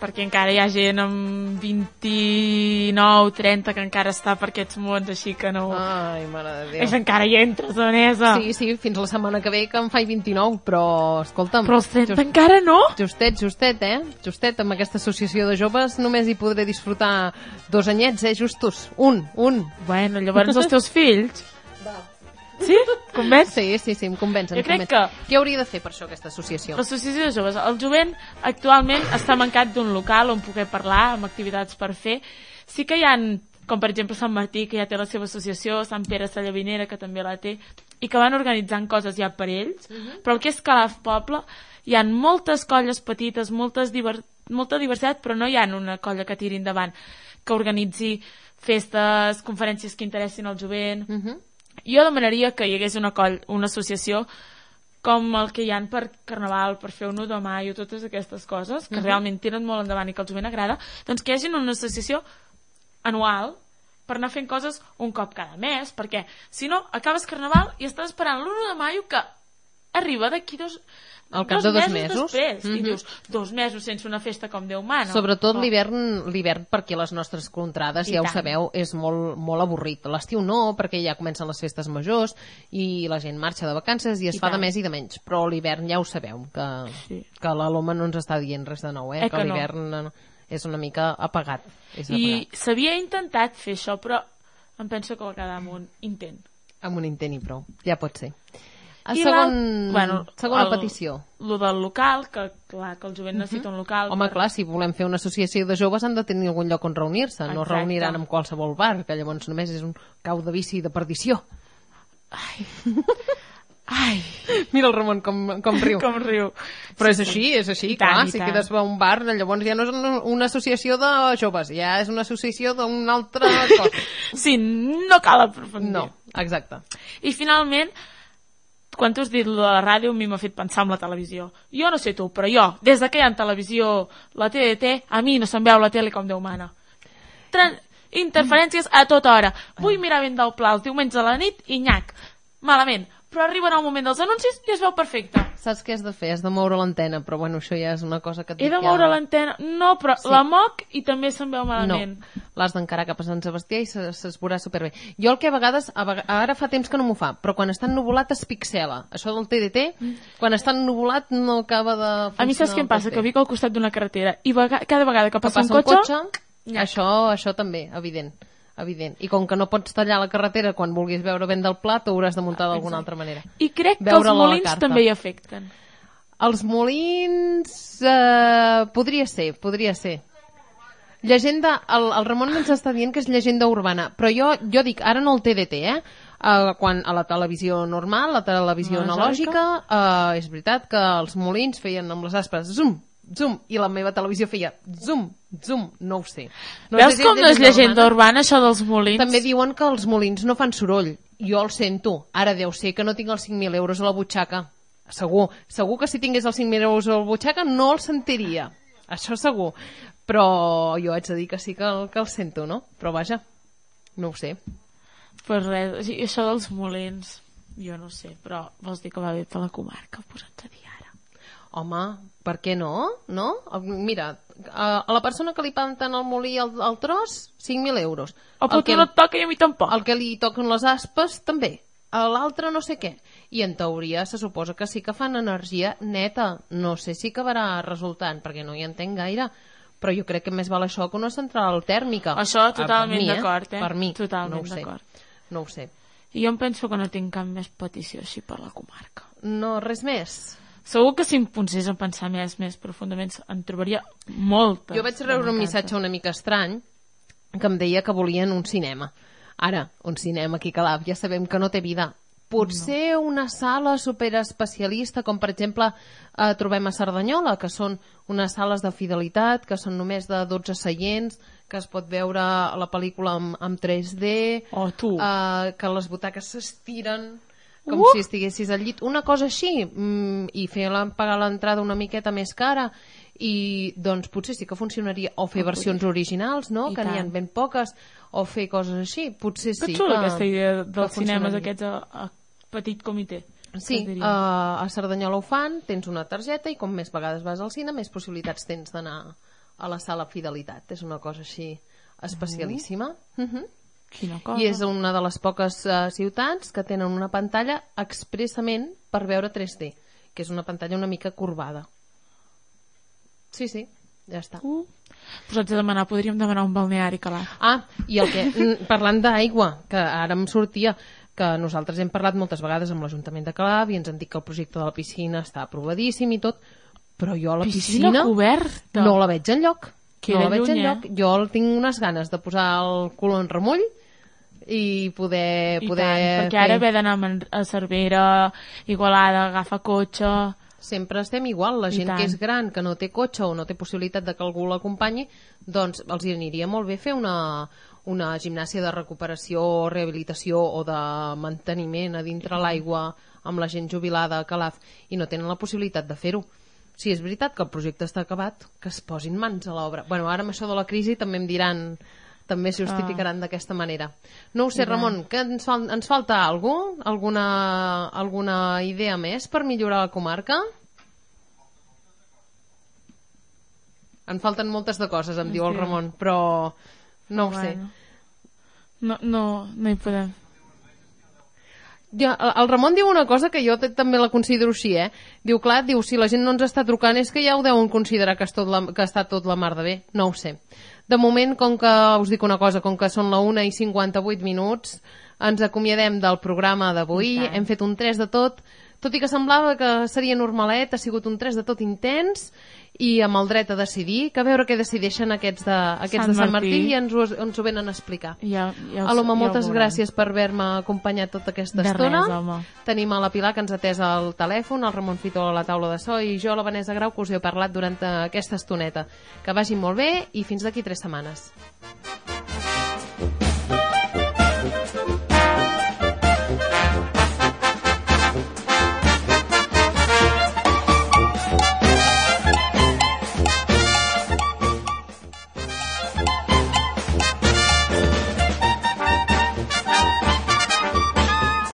perquè encara hi ha gent amb 29, 30 que encara està per aquests mons, així que no... Ai, mare de Déu. És encara hi entres, Vanessa. Sí, sí, fins la setmana que ve que em faig 29, però escolta'm... Però els 30 encara no? Justet, justet, eh? Justet, amb aquesta associació de joves només hi podré disfrutar dos anyets, eh? Justos. Un, un. Bueno, llavors els teus fills... Sí? Convenç? Sí, sí, sí, em convencen. Jo crec em que-. Què hauria de fer per això, aquesta associació? L'associació de joves. El jovent actualment està mancat d'un local on poder parlar, amb activitats per fer. Sí que hi han, com per exemple Sant Martí, que ja té la seva associació, Sant Pere Sallavinera, que també la té, i que van organitzant coses ja per ells, però el que és Calaf Poble, hi han moltes colles petites, moltes diver... molta diversitat, però no hi ha una colla que tiri endavant, que organitzi festes, conferències que interessin al jovent. Jo demanaria que hi hagués una, coll, una associació com el que hi han per Carnaval, per fer un 1 de maio, totes aquestes coses, que Mhm. realment tiren molt endavant i que al jovent agrada, doncs que hi hagi una associació anual per anar fent coses un cop cada mes, perquè si no, acabes Carnaval i estàs esperant l'1 de maio que arriba d'aquí dos, Al cap de dos mesos. després, i Mhm. dius, dos mesos sense una festa com Déu mana. Sobretot No. l'hivern, l'hivern perquè les nostres contrades, I ja ho tant. sabeu, és molt, molt avorrit. L'estiu no, perquè ja comencen les festes majors i la gent marxa de vacances i es I fa de tant. més i de menys. Però l'hivern ja ho sabeu, que, Sí. que la Loma no ens està dient res de nou, eh? Eh que, que l'hivern no. és una mica apagat. És I s'havia intentat fer això, però em penso que va quedar amb un intent. Amb un intent i prou. Ja pot ser. A I segon, bueno, segona el- petició. Lo del local, que clar, que el jovent necessita un local. Home, per- clar, si volem fer una associació de joves han de tenir algun lloc on reunir-se. No es reuniran en qualsevol bar, que llavors només és un cau de bici de perdició. Ai. Mira el Ramon com, com riu. Com riu. Però és Sí, així, sí. és així, I tant, clar. i Si tant. quedes a un bar, llavors ja no és una, una associació de joves, ja és una associació d'una altra cosa. Sí, no cal aprofundir. No, exacte. I finalment, quan tu has dit la ràdio, a mi m'ha fet pensar en la televisió. Jo no sé tu, però jo, des de que hi ha televisió, la TDT, a mi no se'm veu la tele com Déu mana. Tran interferències a tota hora. Vull mirar ben del pla els diumenges a la nit i nyac. Malament. Però arriben al moment dels anuncis i es veu perfecte. Saps què has de fer? Has de moure l'antena, però bueno, això ja és una cosa que et He de ja- moure l'antena. No, però Sí. la moc i també se'n veu malament. No, l'has d'encarar cap a Sant Sebastià i se- se's veurà superbé. Jo el que a vegades, a vega- ara fa temps que no m'ho fa, però quan està ennuvolat es pixela. Això del TDT, quan està ennuvolat no acaba de funcionar. A mi saps què em passa? Que vic al costat d'una carretera i vega cada vegada que Que passa, un cotxe... això, això també, evident. Evident. I com que no pots tallar la carretera quan vulguis veure ben del plat, ho hauràs de muntar d'alguna altra manera. I crec que els molins també hi afecten. Els molins... Eh, podria ser, podria ser. Llegenda, el, el Ramon ens està dient que és llegenda urbana, però jo, jo dic, ara no el TDT, eh? Uh, quan a la televisió normal, la televisió Analògica. analògica, uh, és veritat que els molins feien amb les aspes zoom, zoom, i la meva televisió feia zoom, zoom, no ho sé. No Veus com no és llegenda urbana, això dels molins? També diuen que els molins no fan soroll. Jo el sento. Ara deu ser que no tinc els 5.000 euros a la butxaca. Segur. Segur que si tingués els 5.000 euros a la butxaca no el sentiria. Això segur. Però jo haig de dir que sí que el, que el sento, no? Però vaja, no ho sé. Pues res, o sigui, això dels molins, jo no sé, però vols dir que va bé per la comarca, posats a dir ara. Home, per què no? No? Mira, a, a la persona que li panten el molí al, al tros, 5.000 euros. Oh, però tu no et toca i a mi tampoc. El que li toquen les aspes, també. A l'altre no sé què. I en teoria se suposa que sí que fan energia neta. No sé si acabarà resultant, perquè no hi entenc gaire. Però jo crec que més val això que una central tèrmica. Això Ah, totalment mi, d'acord, eh? Per mi. Totalment no ho sé. No ho sé. I jo em penso que no tinc cap més petició així per la comarca. No, res més. Segur que si em posés a pensar més, més profundament, en trobaria moltes. Jo vaig rebre un missatge una mica estrany que em deia que volien un cinema. Ara, un cinema aquí a Calaf, ja sabem que no té vida. Potser no. una sala superespecialista, com per exemple eh, trobem a Cerdanyola, que són unes sales de fidelitat, que són només de 12 seients, que es pot veure la pel·lícula amb, amb 3D, oh, tu. Eh, que les butaques s'estiren com Uh! si estiguessis al llit. Una cosa així, mm, i fer la, pagar l'entrada una miqueta més cara, i doncs potser sí que funcionaria, o fer Oh, versions originals, no?, I que n'hi ha ben poques, o fer coses així, potser Que sí xula que, aquesta idea dels cinemes aquests a, a petit comitè. Sí, uh, a Cerdanyola ho fan, tens una targeta i com més vegades vas al cine, més possibilitats tens d'anar a la sala Fidelitat. És una cosa així especialíssima. Uh -huh. I és una de les poques uh, ciutats que tenen una pantalla expressament per veure 3D, que és una pantalla una mica corbada. Sí, sí, ja està. Uh. Posats a demanar, podríem demanar un balneari calat. Ah, i el que, parlant d'aigua, que ara em sortia, que nosaltres hem parlat moltes vegades amb l'Ajuntament de Calaf i ens han dit que el projecte de la piscina està aprovadíssim i tot, però jo la Piscina piscina, coberta? no la veig enlloc. Que no la veig lluny, eh? enlloc. Jo el tinc unes ganes de posar el cul en remull i poder... I poder tant, perquè fer- ara haver d'anar a Cervera, Igualada, agafar cotxe... sempre estem igual, la gent que és gran, que no té cotxe o no té possibilitat de que algú l'acompanyi, doncs els hi aniria molt bé fer una, una gimnàsia de recuperació, rehabilitació o de manteniment a dintre l'aigua amb la gent jubilada a Calaf i no tenen la possibilitat de fer-ho. Si és veritat que el projecte està acabat, que es posin mans a l'obra. Bueno, ara amb això de la crisi també em diran també s'hi justificaran Ah. d'aquesta manera. No ho sé, tant. Ramon, que ens, fal ens falta algú? Alguna, alguna idea més per millorar la comarca? En falten moltes de coses, em diu el Sí. Ramon, però no ho sé. Bueno. No, no, no hi podem. Ja, el Ramon diu una cosa que jo també la considero així, eh? Diu, clar, diu, si la gent no ens està trucant és que ja ho deuen considerar que, és tot la, que està tot la mar de bé. No ho sé. De moment, com que, us dic una cosa, com que són la 1 i 58 minuts, ens acomiadem del programa d'avui, hem fet un 3 de tot, tot i que semblava que seria normalet, ha sigut un 3 de tot intens i amb el dret a decidir, que a veure què decideixen aquests de, aquests Sant de Sant Martí, Martí. i ens ho, ens ho venen a explicar. Ja, ja, ho- Aloma, ja moltes gràcies per haver-me acompanyat tota aquesta De estona. res, home. Tenim a la Pilar, que ens ha atès al telèfon, el Ramon Fito a la taula de so, i jo, la Vanessa Grau, que us he parlat durant eh, aquesta estoneta. Que vagi molt bé i fins d'aquí tres setmanes.